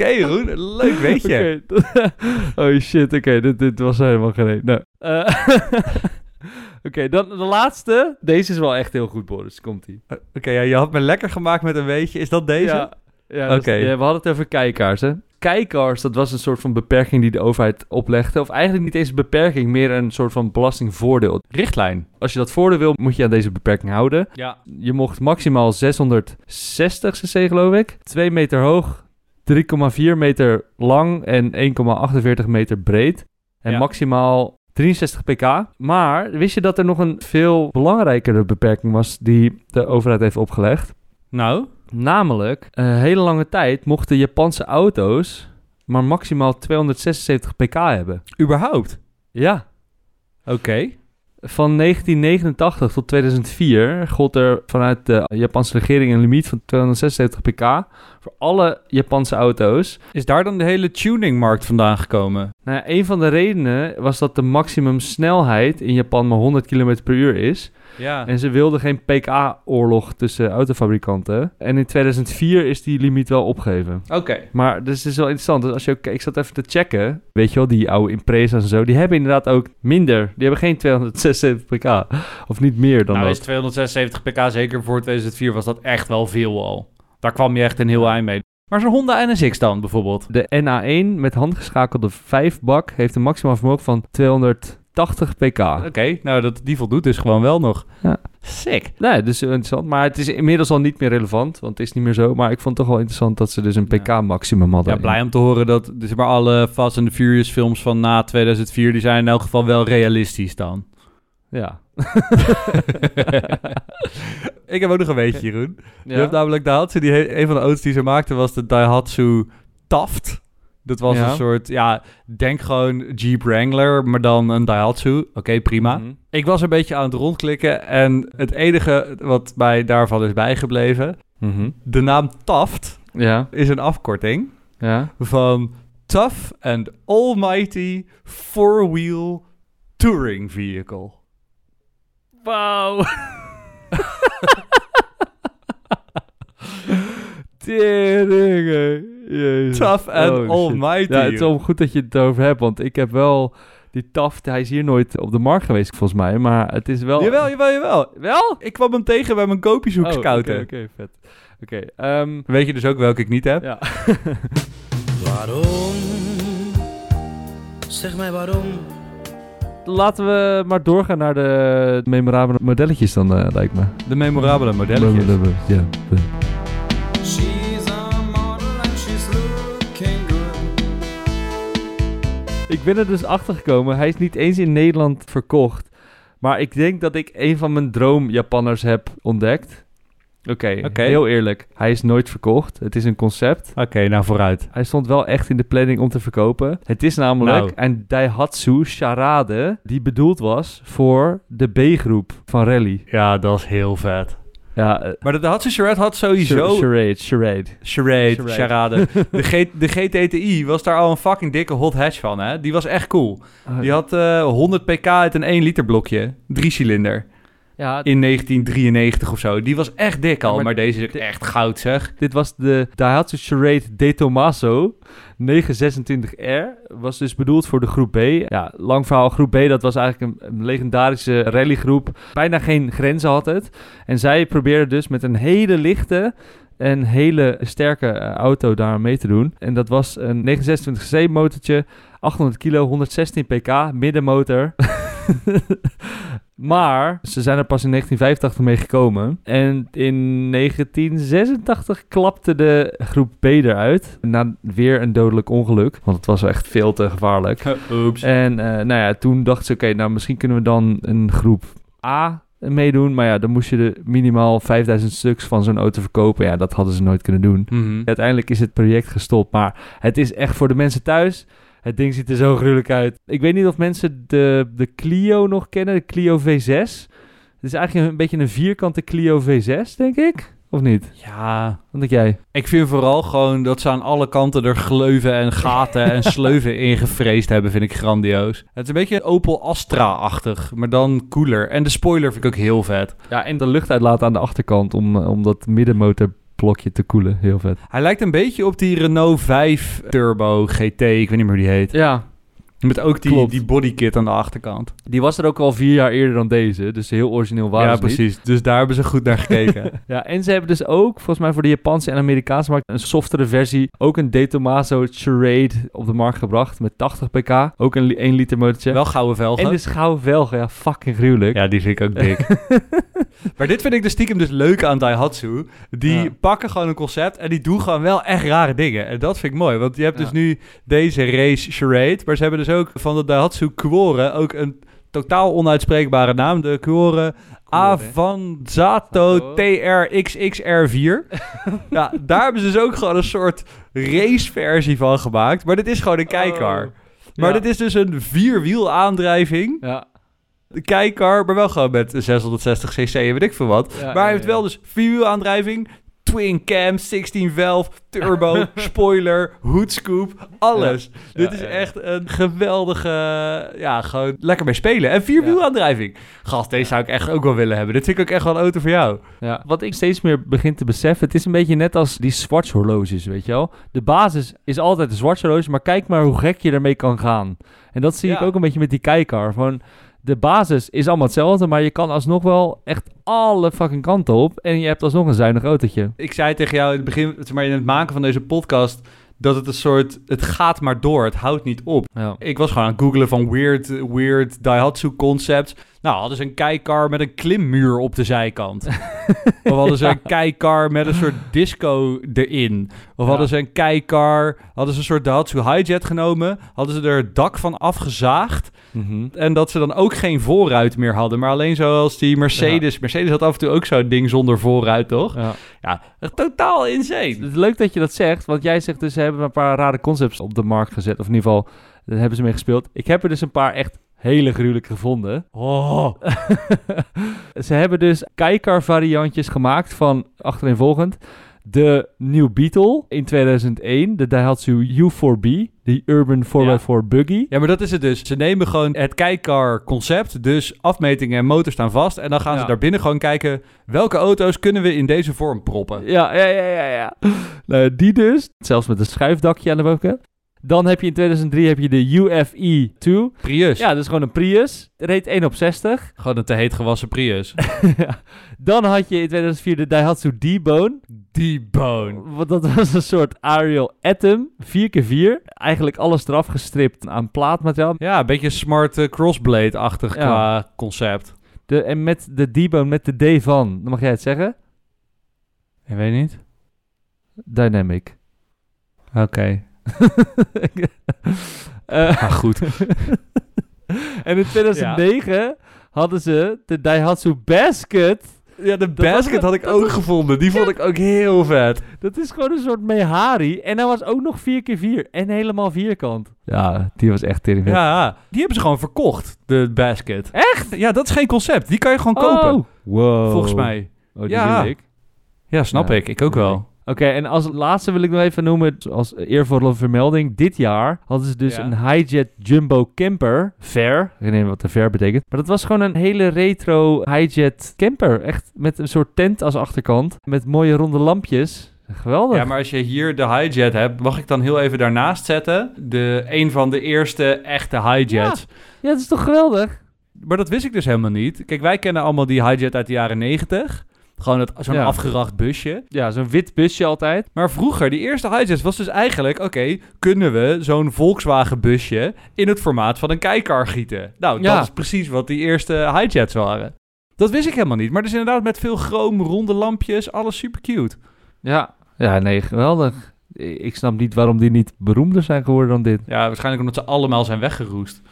Oké, Jeroen, leuk weet je. Oh shit, oké, dit, dit was helemaal geen... Nou, eh, oké, dan de laatste. Deze is wel echt heel goed, Boris. Komt-ie. Oké, ja, je had me lekker gemaakt met een weetje. Is dat deze? Ja, ja, dat is- Oké. ja, we hadden het over kijkaars, hè? Kijkaars, dat was een soort van beperking die de overheid oplegde. Of eigenlijk niet eens een beperking, meer een soort van belastingvoordeel. Richtlijn. Als je dat voordeel wil, moet je aan deze beperking houden. Ja. Je mocht maximaal 660 cc, geloof ik. 2 meter hoog, 3,4 meter lang en 1,48 meter breed. En Ja. maximaal 63 pk. Maar wist je dat er nog een veel belangrijkere beperking was die de overheid heeft opgelegd? Nou? Namelijk, een hele lange tijd mochten Japanse auto's maar maximaal 276 pk hebben. Überhaupt? Ja. Oké. Van 1989 tot 2004 gold er vanuit de Japanse regering een limiet van 276 pk voor alle Japanse auto's. Is daar dan de hele tuningmarkt vandaan gekomen? Nou een van de redenen was dat de maximum snelheid in Japan maar 100 km per uur is. Ja. En ze wilden geen pk-oorlog tussen autofabrikanten. En in 2004 is die limiet wel opgegeven. Oké. Maar dus het is wel interessant. Dus als je ook, ik zat even te checken. Weet je wel, die oude Impreza's en zo. Die hebben inderdaad ook minder. Die hebben geen 276 pk. Of niet meer dan nou dat. is 276 pk, zeker voor 2004, was dat echt wel veel al. Daar kwam je echt een heel eind mee. Maar zo'n Honda NSX dan bijvoorbeeld? De NA1 met handgeschakelde 5-bak heeft een maximaal vermogen van 280 pk. Oké, nou dat, die voldoet dus gewoon wel nog. Ja. Sick. Nee, dus interessant. Maar het is inmiddels al niet meer relevant, want het is niet meer zo. Maar ik vond het toch wel interessant dat ze dus een pk-maximum hadden. Ja, blij om te horen dat dus maar alle Fast and the Furious films van na 2004, die zijn in elk geval wel realistisch dan. Ja. Ik heb ook nog een weetje, Jeroen. Je hebt namelijk Daihatsu, die he- een van de auto's die ze maakten was de Daihatsu Taft. Dat was Ja. een soort, ja, denk gewoon Jeep Wrangler, maar dan een Daihatsu. Oké, prima. Mhm. Ik was een beetje aan het rondklikken en het enige wat mij daarvan is bijgebleven, Mhm. de naam Taft Ja, is een afkorting ja. van Tough and Almighty Four-Wheel Touring Vehicle. Wauw. Teringen. Jezus. Tough and Oh. Almighty. Ja, het is wel goed dat je het erover hebt, want ik heb wel die taft. Hij is hier nooit op de markt geweest, volgens mij. Maar het is wel... Jawel, jawel, jawel. Wel? Ik kwam hem tegen bij mijn koopjeshoek Oh, scouten. Oké, oké, vet. Oké, ehm, Weet je dus ook welke ik niet heb? ja. Waarom? Zeg mij waarom? Laten we maar doorgaan naar de memorabele modelletjes dan, eh, lijkt me. De memorabele modelletjes. Ja. Ik ben er dus achter gekomen. Hij is niet eens in Nederland verkocht. Maar ik denk dat ik een van mijn droom Japanners heb ontdekt. Oké, Oké. heel eerlijk. Hij is nooit verkocht. Het is een concept. Oké, nou vooruit. Hij stond wel echt in de planning om te verkopen. Het is namelijk Nou. een Daihatsu Charade die bedoeld was voor de B-groep van Rally. Ja, dat is heel vet. Ja, eh, Maar de Charade had sowieso... Char- charade, charade. Charade, Charade. charade. De, G de GTTI was daar al een fucking dikke hot hatch van, hè? Die was echt cool. Die had eh 100 pk uit een 1 liter blokje. Drie cilinder. Ja, In 1993 of zo. Die was echt dik al, Ja, maar maar, deze is echt goud, zeg. Dit was de Daihatsu Charade De Tomaso 926R. Was dus bedoeld voor de groep B. Ja, lang verhaal. Groep B, dat was eigenlijk een, een legendarische rallygroep. Bijna geen grenzen had het. En zij probeerden dus met een hele lichte en hele sterke eh, auto daar mee te doen. En dat was een 926C motortje, 800 kilo, 116 pk, middenmotor. maar ze zijn er pas in 1985 mee gekomen. En in 1986 klapte de groep B eruit. Na weer een dodelijk ongeluk. Want het was echt veel te gevaarlijk. Oeps. En eh, nou ja, toen dachten ze, oké, nou misschien kunnen we dan een groep A meedoen. Maar ja, dan moest je er minimaal 5000 stuks van zo'n auto verkopen. Ja, dat hadden ze nooit kunnen doen. Mhm. Uiteindelijk is het project gestopt. Maar het is echt voor de mensen thuis. Het ding ziet er zo gruwelijk uit. Ik weet niet of mensen de, de Clio nog kennen. De Clio V6. Het is eigenlijk een beetje een vierkante Clio V6, denk ik. Of niet? Ja, Wat denk jij? ik vind vooral gewoon dat ze aan alle kanten er gleuven en gaten en sleuven ingevreesd hebben, vind ik grandioos. Het is een beetje Opel Astra-achtig, maar dan cooler. En de spoiler vind ik ook heel vet. Ja, en de lucht uitlaten aan de achterkant om, eh, om dat middenmotorblokje te koelen. Heel vet. Hij lijkt een beetje op die Renault 5 Turbo GT, ik weet niet meer hoe die heet. Ja, Met ook die, Klopt. die bodykit aan de achterkant. die was er ook al vier jaar eerder dan deze. Dus heel origineel waren ja, ze niet. precies. Dus daar hebben ze goed naar gekeken. Ja, en ze hebben dus ook, volgens mij voor de Japanse en Amerikaanse markt, een softere versie. Ook een De Tomaso Charade op de markt gebracht met 80 pk. Ook een li- 1 liter motortje. Wel gouden velgen. en de schouwen velgen, ja, fucking gruwelijk. Ja, die vind ik ook dik. maar dit vind ik dus stiekem dus leuk aan Daihatsu. Die Ja. pakken gewoon een concept en die doen gewoon wel echt rare dingen. En dat vind ik mooi, want je hebt dus nu deze race charade. Maar ze hebben dus ook van de Daihatsu Quore ook een totaal onuitspreekbare naam. De Quore Avanzato Zato. TRXXR4. ja, daar hebben ze dus ook gewoon een soort raceversie van gemaakt. Maar dit is gewoon een. Oh. Maar Ja. dit is dus een vierwiel aandrijving. Ja. De maar wel gewoon met 660 cc en weet ik veel wat. Ja, maar hij heeft wel dus vierwielaandrijving, twin cam, 16 valve, turbo, spoiler, hoedscoop, alles. Dit Ja, is ja, echt een geweldige, ja, gewoon lekker mee spelen. En vierwielaandrijving. Gast, deze zou ik echt ook wel willen hebben. Dit vind ik ook echt wel een auto voor jou. Ja, wat ik steeds meer begin te beseffen, het is een beetje net als die Swatch horloges, weet je wel. De basis is altijd een Swatch horloge, maar kijk maar hoe gek je ermee kan gaan. En dat zie ik ook een beetje met die kijkar. Van, de basis is allemaal hetzelfde, maar je kan alsnog wel echt alle fucking kanten op. En je hebt alsnog een zuinig autootje. Ik zei tegen jou in het begin, zeg maar in het maken van deze podcast, dat het een soort, het gaat maar door, het houdt niet op. Ja. Ik was gewoon aan het googlen van weird, weird Daihatsu concepts. Nou, hadden ze een kijkar met een klimmuur op de zijkant. of hadden ze een kijkar met een soort disco erin. Of hadden ze een kijkar, hadden ze een soort Daihatsu Hijet genomen. Hadden ze er het dak van afgezaagd. Mhm. En dat ze dan ook geen voorruit meer hadden. Maar alleen zoals die Mercedes. Mercedes had af en toe ook zo'n ding zonder voorruit, toch? Ja. Ja, totaal insane. Het is leuk dat je dat zegt, want jij zegt dus ze hebben een paar rare concepts op de markt gezet. Of in ieder geval, daar hebben ze mee gespeeld. Ik heb er dus een paar echt hele gruwelijk gevonden. Oh. ze hebben dus kijkar variantjes gemaakt van achtereenvolgend. De New Beetle in 2001, de Daihatsu U4B, die Urban 4x4 Buggy. Ja, maar dat is het dus. Ze nemen gewoon het kijkar concept, dus afmetingen en motor staan vast. En dan gaan ze Ja. daar binnen gewoon kijken welke auto's kunnen we in deze vorm proppen. Ja, ja, ja, ja. ja. Nou, die dus, zelfs met een schuifdakje aan de bovenkant. Dan heb je in 2003 heb je de UFE2. Prius. Ja, dat is gewoon een Prius. Reed 1 op 60. Gewoon een te heet gewassen Prius. Ja. Dan had je in 2004 de Daihatsu D-Bone. D-Bone. Want dat was een soort Ariel Atom 4x4. Eigenlijk alles eraf gestript aan plaatmateriaal. Ja, een beetje smart eh, crossblade-achtig Ja. qua concept. De, en met de D-Bone, met de D van, dan mag jij het zeggen. Ik weet niet. Dynamic. Oké. Eh, Maar goed. en in 2009 hadden ze de Daihatsu Basket. Ja, de basket had ik ook was- gevonden. Die vond ik ook heel vet. Dat is gewoon een soort Mehari. En hij was ook nog 4x4 en helemaal vierkant. Ja, die was echt tering. Ja, die hebben ze gewoon verkocht, de basket. Echt? Ja, dat is geen concept. Die kan je gewoon kopen. Oh, wow. Volgens mij. Oh, die Ja. ik. Ja, snap Ja. ik. Ik ook wel. Oké, en als laatste wil ik nog even noemen, als eervolle vermelding. Dit jaar hadden ze dus Ja. een Hijet Jumbo Camper. Fair. Ik weet niet wat de fair betekent. Maar dat was gewoon een hele retro Hijet camper. Echt met een soort tent als achterkant. Met mooie ronde lampjes. Geweldig. Ja, maar als je hier de hijet hebt, mag ik dan heel even daarnaast zetten? De, een van de eerste echte hijets. Ja, dat is toch geweldig? Maar dat wist ik dus helemaal niet. Kijk, wij kennen allemaal die hijet uit de jaren 90. Gewoon het- zo'n Ja. afgeracht busje. Ja, zo'n wit busje altijd. Maar vroeger, die eerste highjets was dus eigenlijk... Oké, kunnen we zo'n Volkswagen busje in het formaat van een kijkar gieten? Nou, Ja. dat is precies wat die eerste highjets waren. Dat wist ik helemaal niet. Maar dus inderdaad met veel chroom, ronde lampjes, alles super cute. Ja. Ja, nee, geweldig. Ik snap niet waarom die niet beroemder zijn geworden dan dit. Ja, waarschijnlijk omdat ze allemaal zijn weggeroest.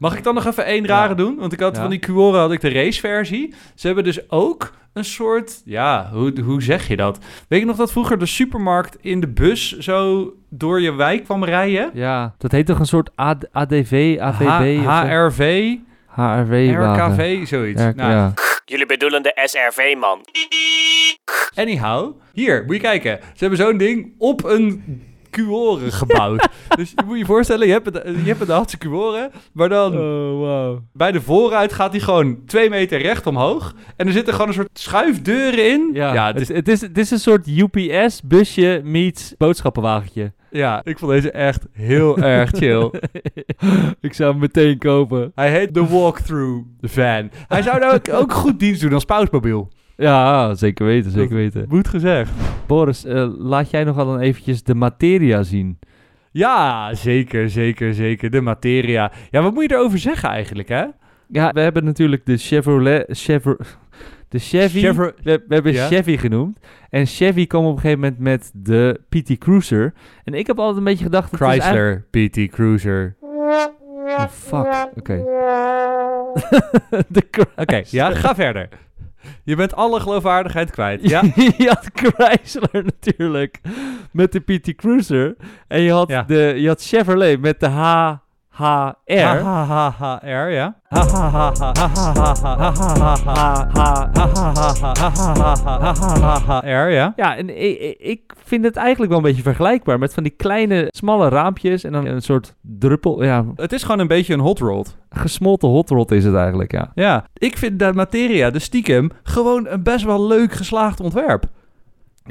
Mag ik dan nog even één rare Ja. doen? Want ik had Ja. van die Cuore had ik de raceversie. Ze hebben dus ook een soort... Ja, hoe, hoe zeg je dat? Weet je nog dat vroeger de supermarkt in de bus zo door je wijk kwam rijden? Ja, dat heet toch een soort AD ADV, AVB? H- HRV, HRV. RKV, zoiets. Ja, nou, ja. Jullie bedoelen de SRV, man. Anyhow, hier, moet je kijken. Ze hebben zo'n ding op een Cuore gebouwd. dus je moet je voorstellen, je hebt een, je hebt een maar dan Oh, wow. bij de vooruit gaat hij gewoon twee meter recht omhoog. En er zitten gewoon een soort schuifdeuren in. Ja, ja, het, dus, het, is, het is een soort UPS-busje meets boodschappenwagentje. ja, ik vond deze echt heel erg chill. ik zou hem meteen kopen. Hij heet de Walkthrough Van. Hij zou nou ook, ook goed dienst doen als pausmobiel. Ja, zeker weten, zeker weten. Moet gezegd. Boris, eh, laat jij nogal dan eventjes de materia zien. Ja, zeker, zeker, zeker. De materia. Ja, wat moet je erover zeggen eigenlijk, hè? Ja, we hebben natuurlijk de Chevrolet... Chevro, de Chevy... Chevro- we, we hebben Ja. Chevy genoemd. En Chevy kwam op een gegeven moment met de PT Cruiser. En ik heb altijd een beetje gedacht... eigenlijk- Chrysler PT Cruiser. Oh, fuck. Oké. de Chrysler. Oké, ja, ga verder. Je bent alle geloofwaardigheid kwijt. Ja? je had Chrysler natuurlijk met de PT Cruiser. En je had, Ja. de, je had Chevrolet met de HHR. HHHR, ja. HHHR, ja. Ja, en ik, vind het eigenlijk wel een beetje vergelijkbaar met van die kleine, smalle raampjes en dan een soort druppel. Ja, Het is gewoon een beetje een hot rod. gesmolten hot rod is het eigenlijk, ja. Ja, ik vind de materia, de stiekem, gewoon een best wel leuk geslaagd ontwerp.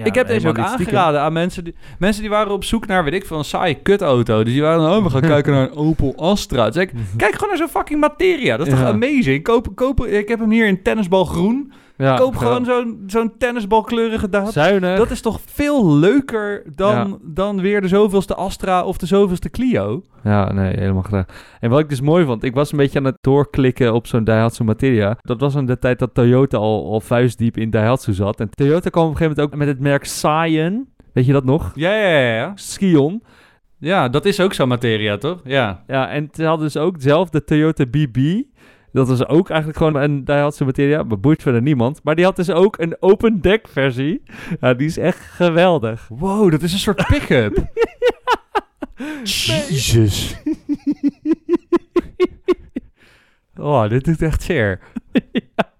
Ik heb deze ook aangeraden aan mensen die, mensen die waren op zoek naar, weet ik veel, een saaie kutauto. Dus die waren, oh, we gaan kijken naar een Opel Astra. Ik, kijk gewoon naar zo'n fucking materia. Dat is toch amazing? Koop, koop, ik heb hem hier in tennisbalgroen. Ja, koop gewoon zo'n zo'n tennisbalkleurige Daihatsu. Zuinig. Dat is toch veel leuker dan, Ja. dan weer de zoveelste Astra of de zoveelste Clio? Ja, nee, helemaal graag. En wat ik dus mooi vond, ik was een beetje aan het doorklikken op zo'n Daihatsu Materia. Dat was in de tijd dat Toyota al, al vuistdiep in Daihatsu zat. En Toyota kwam op een gegeven moment ook met het merk Scion. Weet je dat nog? Ja, ja, ja. Ja, Skion. ja dat is ook zo'n materia, toch? Ja. Ja, en ze hadden dus ook zelf de Toyota BB. Dat was ook eigenlijk gewoon een Daihatsu Materia. Maar boeit verder niemand. Maar die had dus ook een open deck versie. Ja, die is echt geweldig. Wow, dat is een soort pick-up. Jezus. Oh, dit doet echt zeer. Ja,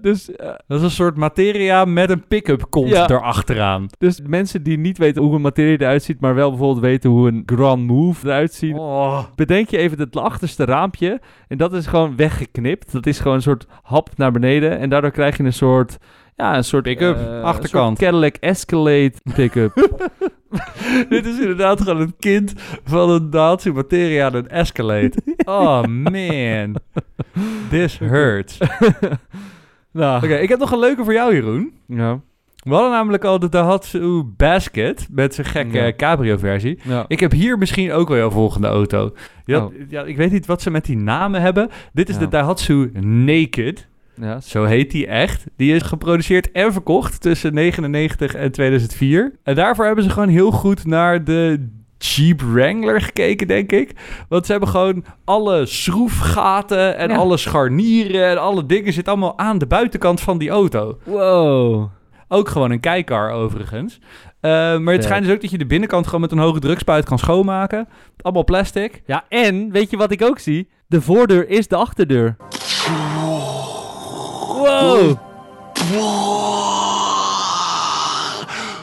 dus, eh, Dat is een soort materia met een pick-up kont Ja. erachteraan. dus mensen die niet weten hoe een materie eruit ziet, maar wel bijvoorbeeld weten hoe een Grand Move eruit ziet. Oh. Bedenk je even het achterste raampje. En dat is gewoon weggeknipt. Dat is gewoon een soort hap naar beneden. En daardoor krijg je een soort... Ja, een soort... Pick-up, een achterkant. soort Cadillac Escalade pick-up. Dit is inderdaad gewoon het kind van een Dacia materia en een Escalade. Oh man. This hurts. Oké, nou, ik heb nog een leuke voor jou, Jeroen. ja. We hadden namelijk al de Daihatsu Basket met zijn gekke Ja. cabrio-versie. ja. Ik heb hier misschien ook wel jouw volgende auto. Had- Oh. ja, ik weet niet wat ze met die namen hebben. Dit is Ja. de Daihatsu Naked. ja. Zo heet die echt. Die is geproduceerd en verkocht tussen 99 en 2004. En daarvoor hebben ze gewoon heel goed naar de Jeep Wrangler gekeken, denk ik. Want ze hebben gewoon alle schroefgaten en Ja. alle scharnieren en alle dingen zitten allemaal aan de buitenkant van die auto. Wow. Ook gewoon een kijkar overigens. Eh, maar het schijnt dus ook dat je de binnenkant gewoon met een hoge drukspuit kan schoonmaken. Allemaal plastic. Ja, en weet je wat ik ook zie? De voordeur is de achterdeur. Wow.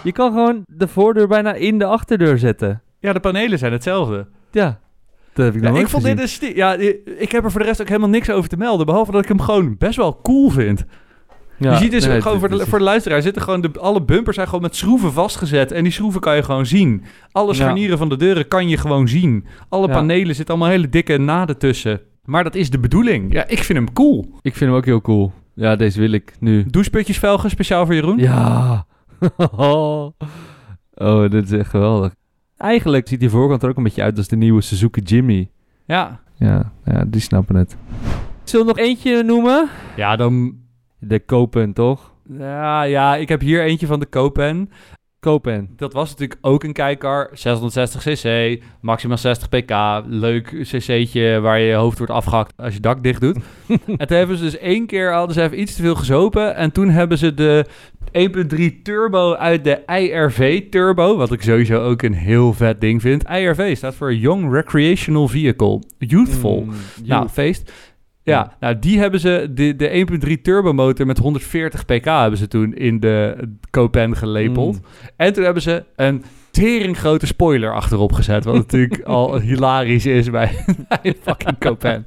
Je kan gewoon de voordeur bijna in de achterdeur zetten. Ja, de panelen zijn hetzelfde. Ja, dat heb ik nog Ja, ik vond gezien. dit een Ja, ik heb er voor de rest ook helemaal niks over te melden. Behalve dat ik hem gewoon best wel cool vind. Ja, je ziet dus nee, gewoon voor de, voor de luisteraar zitten gewoon de, alle bumpers zijn gewoon met schroeven vastgezet. En die schroeven kan je gewoon zien. Alle Ja. scharnieren van de deuren kan je gewoon zien. Alle Ja. panelen zitten allemaal hele dikke naden tussen. Maar dat is de bedoeling. Ja, ik vind hem cool. Ik vind hem ook heel cool. Ja, deze wil ik nu. Doucheputjesvelgen, speciaal voor Jeroen. Ja. oh, dit is echt geweldig. Eigenlijk ziet die voorkant er ook een beetje uit als de nieuwe Suzuki Jimmy. Ja. Ja, ja die snappen het. Zullen we nog eentje noemen? Ja, dan... De Copen, toch? Ja, ja, ik heb hier eentje van de Copen. Copen. Dat was natuurlijk ook een kijker. 660 cc, maximaal 60 pk. Leuk cc'tje waar je je hoofd wordt afgehakt als je dak dicht doet. en toen hebben ze dus één keer, hadden ze even iets te veel gezopen. En toen hebben ze de 1.3 turbo uit de IRV turbo. Wat ik sowieso ook een heel vet ding vind. IRV staat voor Young Recreational Vehicle. Youthful. Mm, Nou, feest. Ja, nou die hebben ze, de, de 1.3 turbo motor met 140 pk hebben ze toen in de Copen gelepeld. Mm. En toen hebben ze een teringgrote spoiler achterop gezet. Wat natuurlijk al hilarisch is bij, bij een fucking Copen.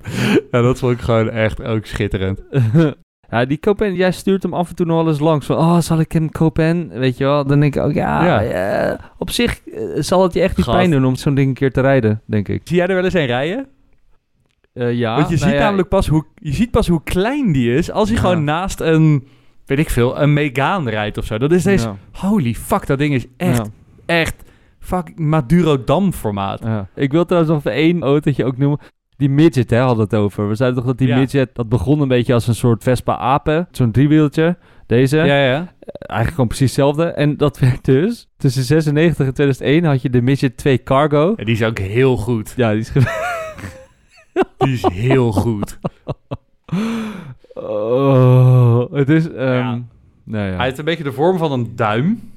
Ja, dat vond ik gewoon echt ook schitterend. ja, die Copen, jij stuurt hem af en toe nog wel eens langs. Van, oh, zal ik een Copen? Weet je wel? Dan denk ik ook, ja, Ja. ja, op zich eh, zal het je echt niet Gast. pijn doen om zo'n ding een keer te rijden, denk ik. Zie jij er wel eens een rijden? Eh, ja, Want je nou ziet ja, namelijk pas hoe, je ziet pas hoe klein die is als hij Ja. gewoon naast een, weet ik veel, een Megane rijdt of zo. Dat is deze, ja, holy fuck, dat ding is echt, echt fucking Maduro Dam formaat. Ik wil trouwens nog één autootje ook noemen. Die midget, hè, hadden het over. We zeiden toch dat die midget, dat begon een beetje als een soort Vespa Ape. Zo'n driewieltje. Deze. Ja, ja. Eigenlijk gewoon precies hetzelfde. En dat werd dus, tussen 96 en 2001 had je de midget 2 Cargo. Ja, Die is ook heel goed. Ja, die is Die is heel goed. Oh, het is... ehm Ja. Nou ja. Hij heeft een beetje de vorm van een duim.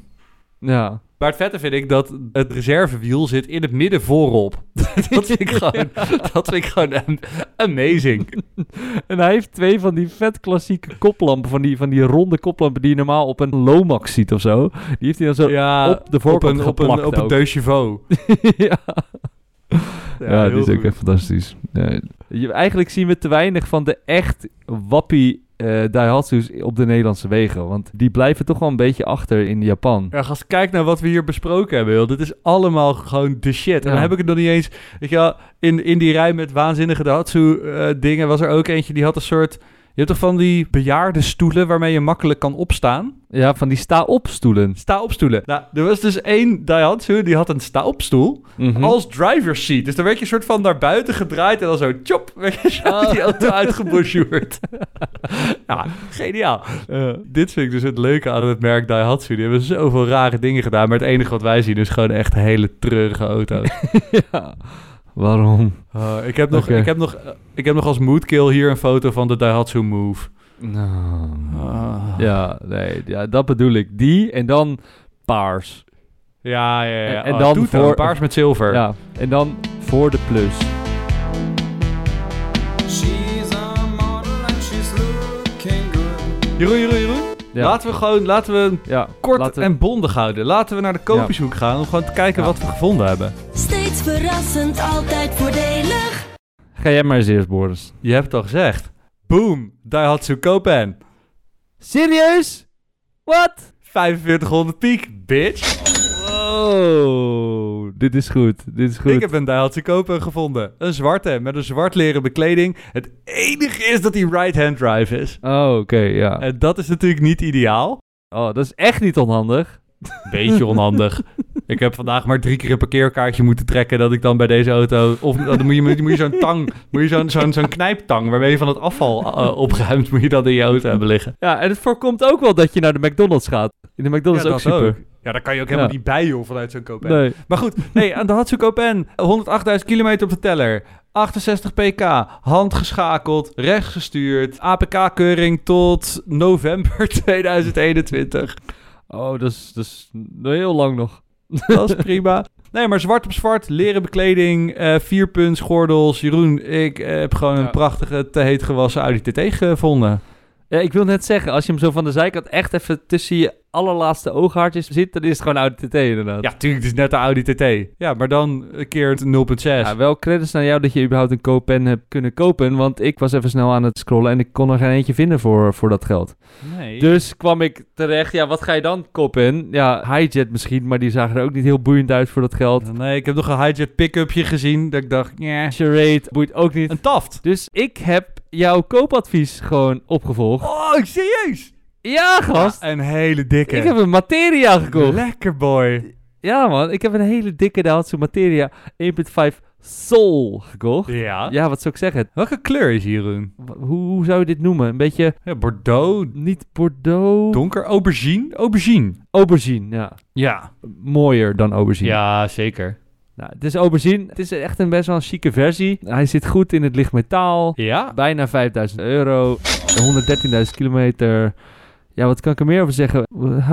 ja. Maar het vette vind ik dat het reservewiel zit in het midden voorop. dat vind ik gewoon, dat vind ik gewoon am- amazing. En hij heeft twee van die vet klassieke koplampen, van die, van die ronde koplampen die je normaal op een Lomax ziet of zo. Die heeft hij dan zo Ja, op de voorkant op een, op een, geplakt op een ja. Ja, die is ook goed. echt fantastisch. Ja, je, eigenlijk zien we te weinig van de echt wappie eh Daihatsu's op de Nederlandse wegen. Want die blijven toch wel een beetje achter in Japan. Ja, gast, kijk naar wat we hier besproken hebben, joh. Dit is allemaal gewoon de shit. En Ja. dan heb ik het nog niet eens... Weet je wel, in, in die rij met waanzinnige Daihatsu-dingen was er ook eentje die had een soort... Je hebt toch van die bejaarde stoelen waarmee je makkelijk kan opstaan? Ja, van die sta-op stoelen. Sta-opstoelen. Nou, er was dus één Daihatsu, die had een sta-opstoel Mhm. als driver's seat. Dus dan werd je soort van naar buiten gedraaid en dan zo, chop, werd je zo Oh. die auto uitgeboucheerd. ja, geniaal. Ja. Dit vind ik dus het leuke aan het merk Daihatsu. Die hebben zoveel rare dingen gedaan, maar het enige wat wij zien is gewoon echt hele treurige auto's. ja. Waarom? Uh, ik, heb nog, ik, heb nog, uh, ik heb nog als moodkill hier een foto van de Daihatsu Move. Nou, Ah. Ja, nee, ja, dat bedoel ik. Die en dan paars. Ja, ja, ja. En- en Oh, dan toeter, voor- paars met zilver. Ja, en dan voor de plus. Jeroen, Jeroen, Jeroen. Ja, Laten we gewoon, laten we ja kort laten- en bondig houden. Laten we naar de koopjeshoek gaan om gewoon te kijken Ja. wat we gevonden hebben. Verrassend, altijd voordelig. Ga jij maar eens eerst, Boris. Je hebt het al gezegd. Boom, Daihatsu Copan. Serieus? Wat? 4500 piek, bitch. Oh, dit is goed. Dit is goed. Ik heb een Daihatsu Copan gevonden. Een zwarte, met een zwart leren bekleding. Het enige is dat die right-hand drive is. Oh, oké, ja. En dat is natuurlijk niet ideaal. Oh, dat is echt niet onhandig. Beetje onhandig. ik heb vandaag maar drie keer een parkeerkaartje moeten trekken dat ik dan bij deze auto... Of dan moet je, moet je zo'n tang, moet je zo'n zo'n zo'n knijptang waarmee je van het afval eh, opruimt, moet je dan in je auto hebben liggen. Ja, en het voorkomt ook wel dat je naar de McDonald's gaat. In de McDonald's Ja, ook dat super. ook. Ja, daar kan je ook helemaal Ja. niet bij, joh, vanuit zo'n Copan. Nee. Maar goed, nee, aan de Hatsu Copan. 108.000 kilometer op de teller. 68 pk, handgeschakeld, rechtgestuurd, APK-keuring tot november 2021. Oh, dat is, dat is nog heel lang nog. Dat is prima. Nee, maar zwart op zwart, leren bekleding, eh vierpunts, gordels. Jeroen, ik eh, heb gewoon Ja. een prachtige, te heet gewassen Audi TT gevonden. Ja, ik wil net zeggen, als je hem zo van de zijkant echt even tussen je allerlaatste ooghaartjes zit, dan is het gewoon Audi TT inderdaad. Ja, tuurlijk, het is net de Audi TT. Ja, maar dan een keer het 0.6. Ja, wel credits naar jou dat je überhaupt een kooppen hebt kunnen kopen. Want ik was even snel aan het scrollen en ik kon er geen eentje vinden voor, voor dat geld. nee. Dus kwam ik terecht, ja, wat ga je dan kopen? Ja, Hijet misschien, maar die zagen er ook niet heel boeiend uit voor dat geld. Nee, ik heb nog een hijet pick-upje gezien. Dat ik dacht, ja, Charade boeit ook niet. een taft. Dus ik heb jouw koopadvies gewoon opgevolgd. Oh serieus? Ja, gast. een hele dikke. ik heb een Materia gekocht. Lekker boy. Ja, man. Ik heb een hele dikke Daihatsu Materia 1.5 Soul gekocht. Ja. Ja, wat zou ik zeggen? Welke kleur is hier, Hoe, hoe zou je dit noemen? Een beetje Ja, Bordeaux, niet Bordeaux. donker, aubergine. Aubergine. Aubergine, ja. Ja. Mooier dan aubergine. Ja, zeker. Nou, het is aubergine. Het is echt een best wel een chique versie. Hij zit goed in het lichtmetaal. Ja? Bijna 5000 euro. 113.000 kilometer. Ja, wat kan ik er meer over zeggen?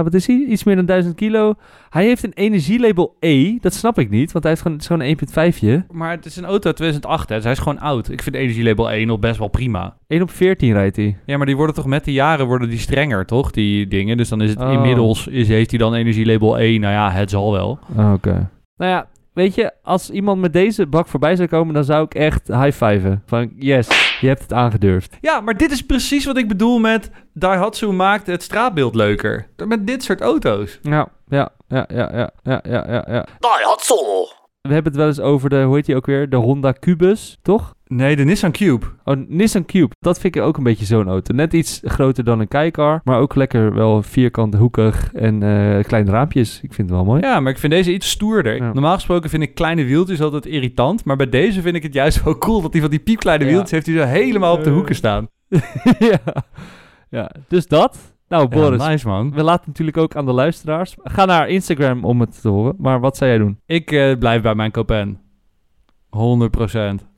Wat is hij? Iets meer dan 1000 kilo. Hij heeft een energielabel E. Dat snap ik niet, want hij heeft gewoon, het is gewoon een 1.5'tje. Maar het is een auto uit 2008, hè. Dus hij is gewoon oud. Ik vind energielabel 1 nog best wel prima. 1 op 14 rijdt hij. Ja, maar die worden toch met de jaren worden die strenger, toch? Die dingen. Dus dan is het Oh. inmiddels, is, heeft hij dan energielabel 1. Nou ja, het zal wel. Oh, Oké. Nou ja, weet je, als iemand met deze bak voorbij zou komen, dan zou ik echt high-fiven. Van, yes, je hebt het aangedurfd. Ja, maar dit is precies wat ik bedoel met Daihatsu maakt het straatbeeld leuker. Met dit soort auto's. Ja, ja, ja, ja, ja, ja, ja, ja. Daihatsu! We hebben het wel eens over de, hoe heet die ook weer? De Honda Cubus, toch? Nee, de Nissan Cube. Oh, Nissan Cube. Dat vind ik ook een beetje zo'n auto. Net iets groter dan een Kijkar, maar ook lekker wel vierkant, hoekig en eh, kleine raampjes. Ik vind het wel mooi. Ja, maar ik vind deze iets stoerder. Ja. Normaal gesproken vind ik kleine wieltjes altijd irritant. Maar bij deze vind ik het juist wel cool dat hij van die piepkleine Ja. wieltjes heeft hij zo helemaal op de hoeken staan. ja. ja, dus dat. Nou, Boris, Ja, nice man. we laten natuurlijk ook aan de luisteraars. Ga naar Instagram om het te horen. Maar wat zou jij doen? Ik eh, blijf bij mijn Copan. 100%.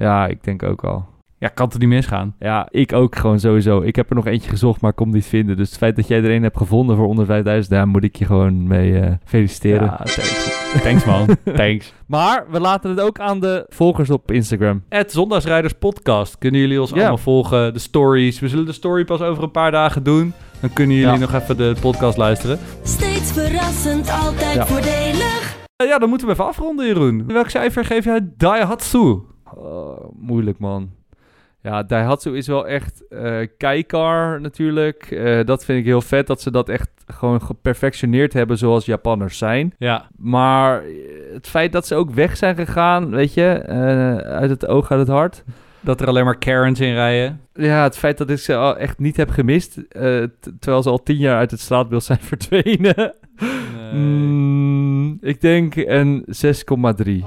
Ja, ik denk ook wel. Ja, kan het niet misgaan. Ja, ik ook gewoon sowieso. Ik heb er nog eentje gezocht, maar ik kon niet vinden. Dus het feit dat jij er een hebt gevonden voor onder 5000, daar moet ik je gewoon mee eh, feliciteren. Ja, thanks. thanks man. thanks. Maar we laten het ook aan de volgers op Instagram. Het Zondagsrijders podcast. Kunnen jullie ons allemaal volgen? De stories. We zullen de story pas over een paar dagen doen. Dan kunnen jullie Ja. nog even de podcast luisteren. Steeds verrassend, altijd Ja. voordelig. Eh, ja, dan moeten we even afronden, Jeroen. Welk cijfer geef jij Daihatsu? Oh, moeilijk man. Ja, Daihatsu is wel echt eh Kijkar natuurlijk. Eh, dat vind ik heel vet dat ze dat echt gewoon geperfectioneerd hebben zoals Japanners zijn. Ja. Maar eh, het feit dat ze ook weg zijn gegaan, weet je, eh, uit het oog, uit het hart. Dat er alleen maar Karens in rijden. Ja, het feit dat ik ze al echt niet heb gemist, eh, terwijl ze al tien jaar uit het straatbeeld zijn verdwenen. Mm, ik denk een 6,3.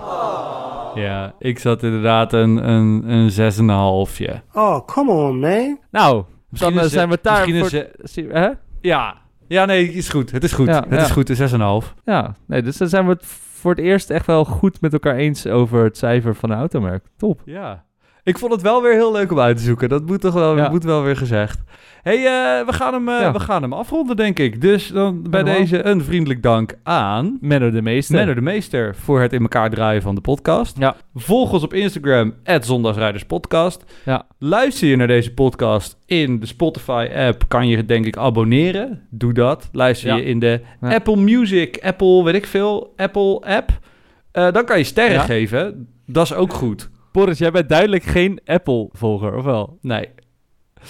Ja, ik zat inderdaad een, een, een 6,5. Oh, come on, man. Nou, Misschien dan eh, zijn we daar misschien voor... een Zie- Hè? Ja. Ja, nee, is goed. Het is goed. Ja, het ja. is goed, een 6,5. Ja, nee, dus dan zijn we het voor het eerst echt wel goed met elkaar eens over het cijfer van een automerk. Top. Ja. Ik vond het wel weer heel leuk om uit te zoeken. Dat moet toch wel, Ja. moet wel weer gezegd. hey, eh, we, gaan hem, eh, Ja. we gaan hem afronden, denk ik. Dus dan bij Helemaal. deze een vriendelijk dank aan... Menno de meeste. Menno de Meester voor het in elkaar draaien van de podcast. Ja. Volg ons op Instagram, Zondagsrijderspodcast. Ja. Luister je naar deze podcast in de Spotify-app, kan je denk ik abonneren. Doe dat. Luister Ja. je in de. Apple Music, Apple, weet ik veel, Apple-app. Eh, dan kan je sterren geven. Dat is ook goed. Boris, jij bent duidelijk geen Apple-volger, of wel? Nee.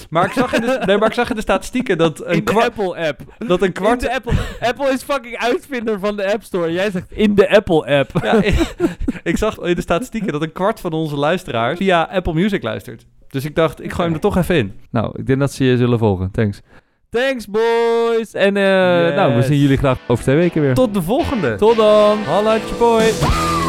Maar ik zag in de, nee, maar ik zag in de statistieken dat een, in de kwart, Apple-app. dat een kwart... In de Apple... Apple is fucking uitvinder van de App Store. Jij zegt in de Apple-app. Ja, ik, ik zag in de statistieken dat een kwart van onze luisteraars via Apple Music luistert. Dus ik dacht, ik gooi hem er toch even in. Nou, ik denk dat ze je zullen volgen. Thanks. Thanks, boys. En eh, Yes. nou, we zien jullie graag over twee weken weer. Tot de volgende. Tot dan. Hallo, boy.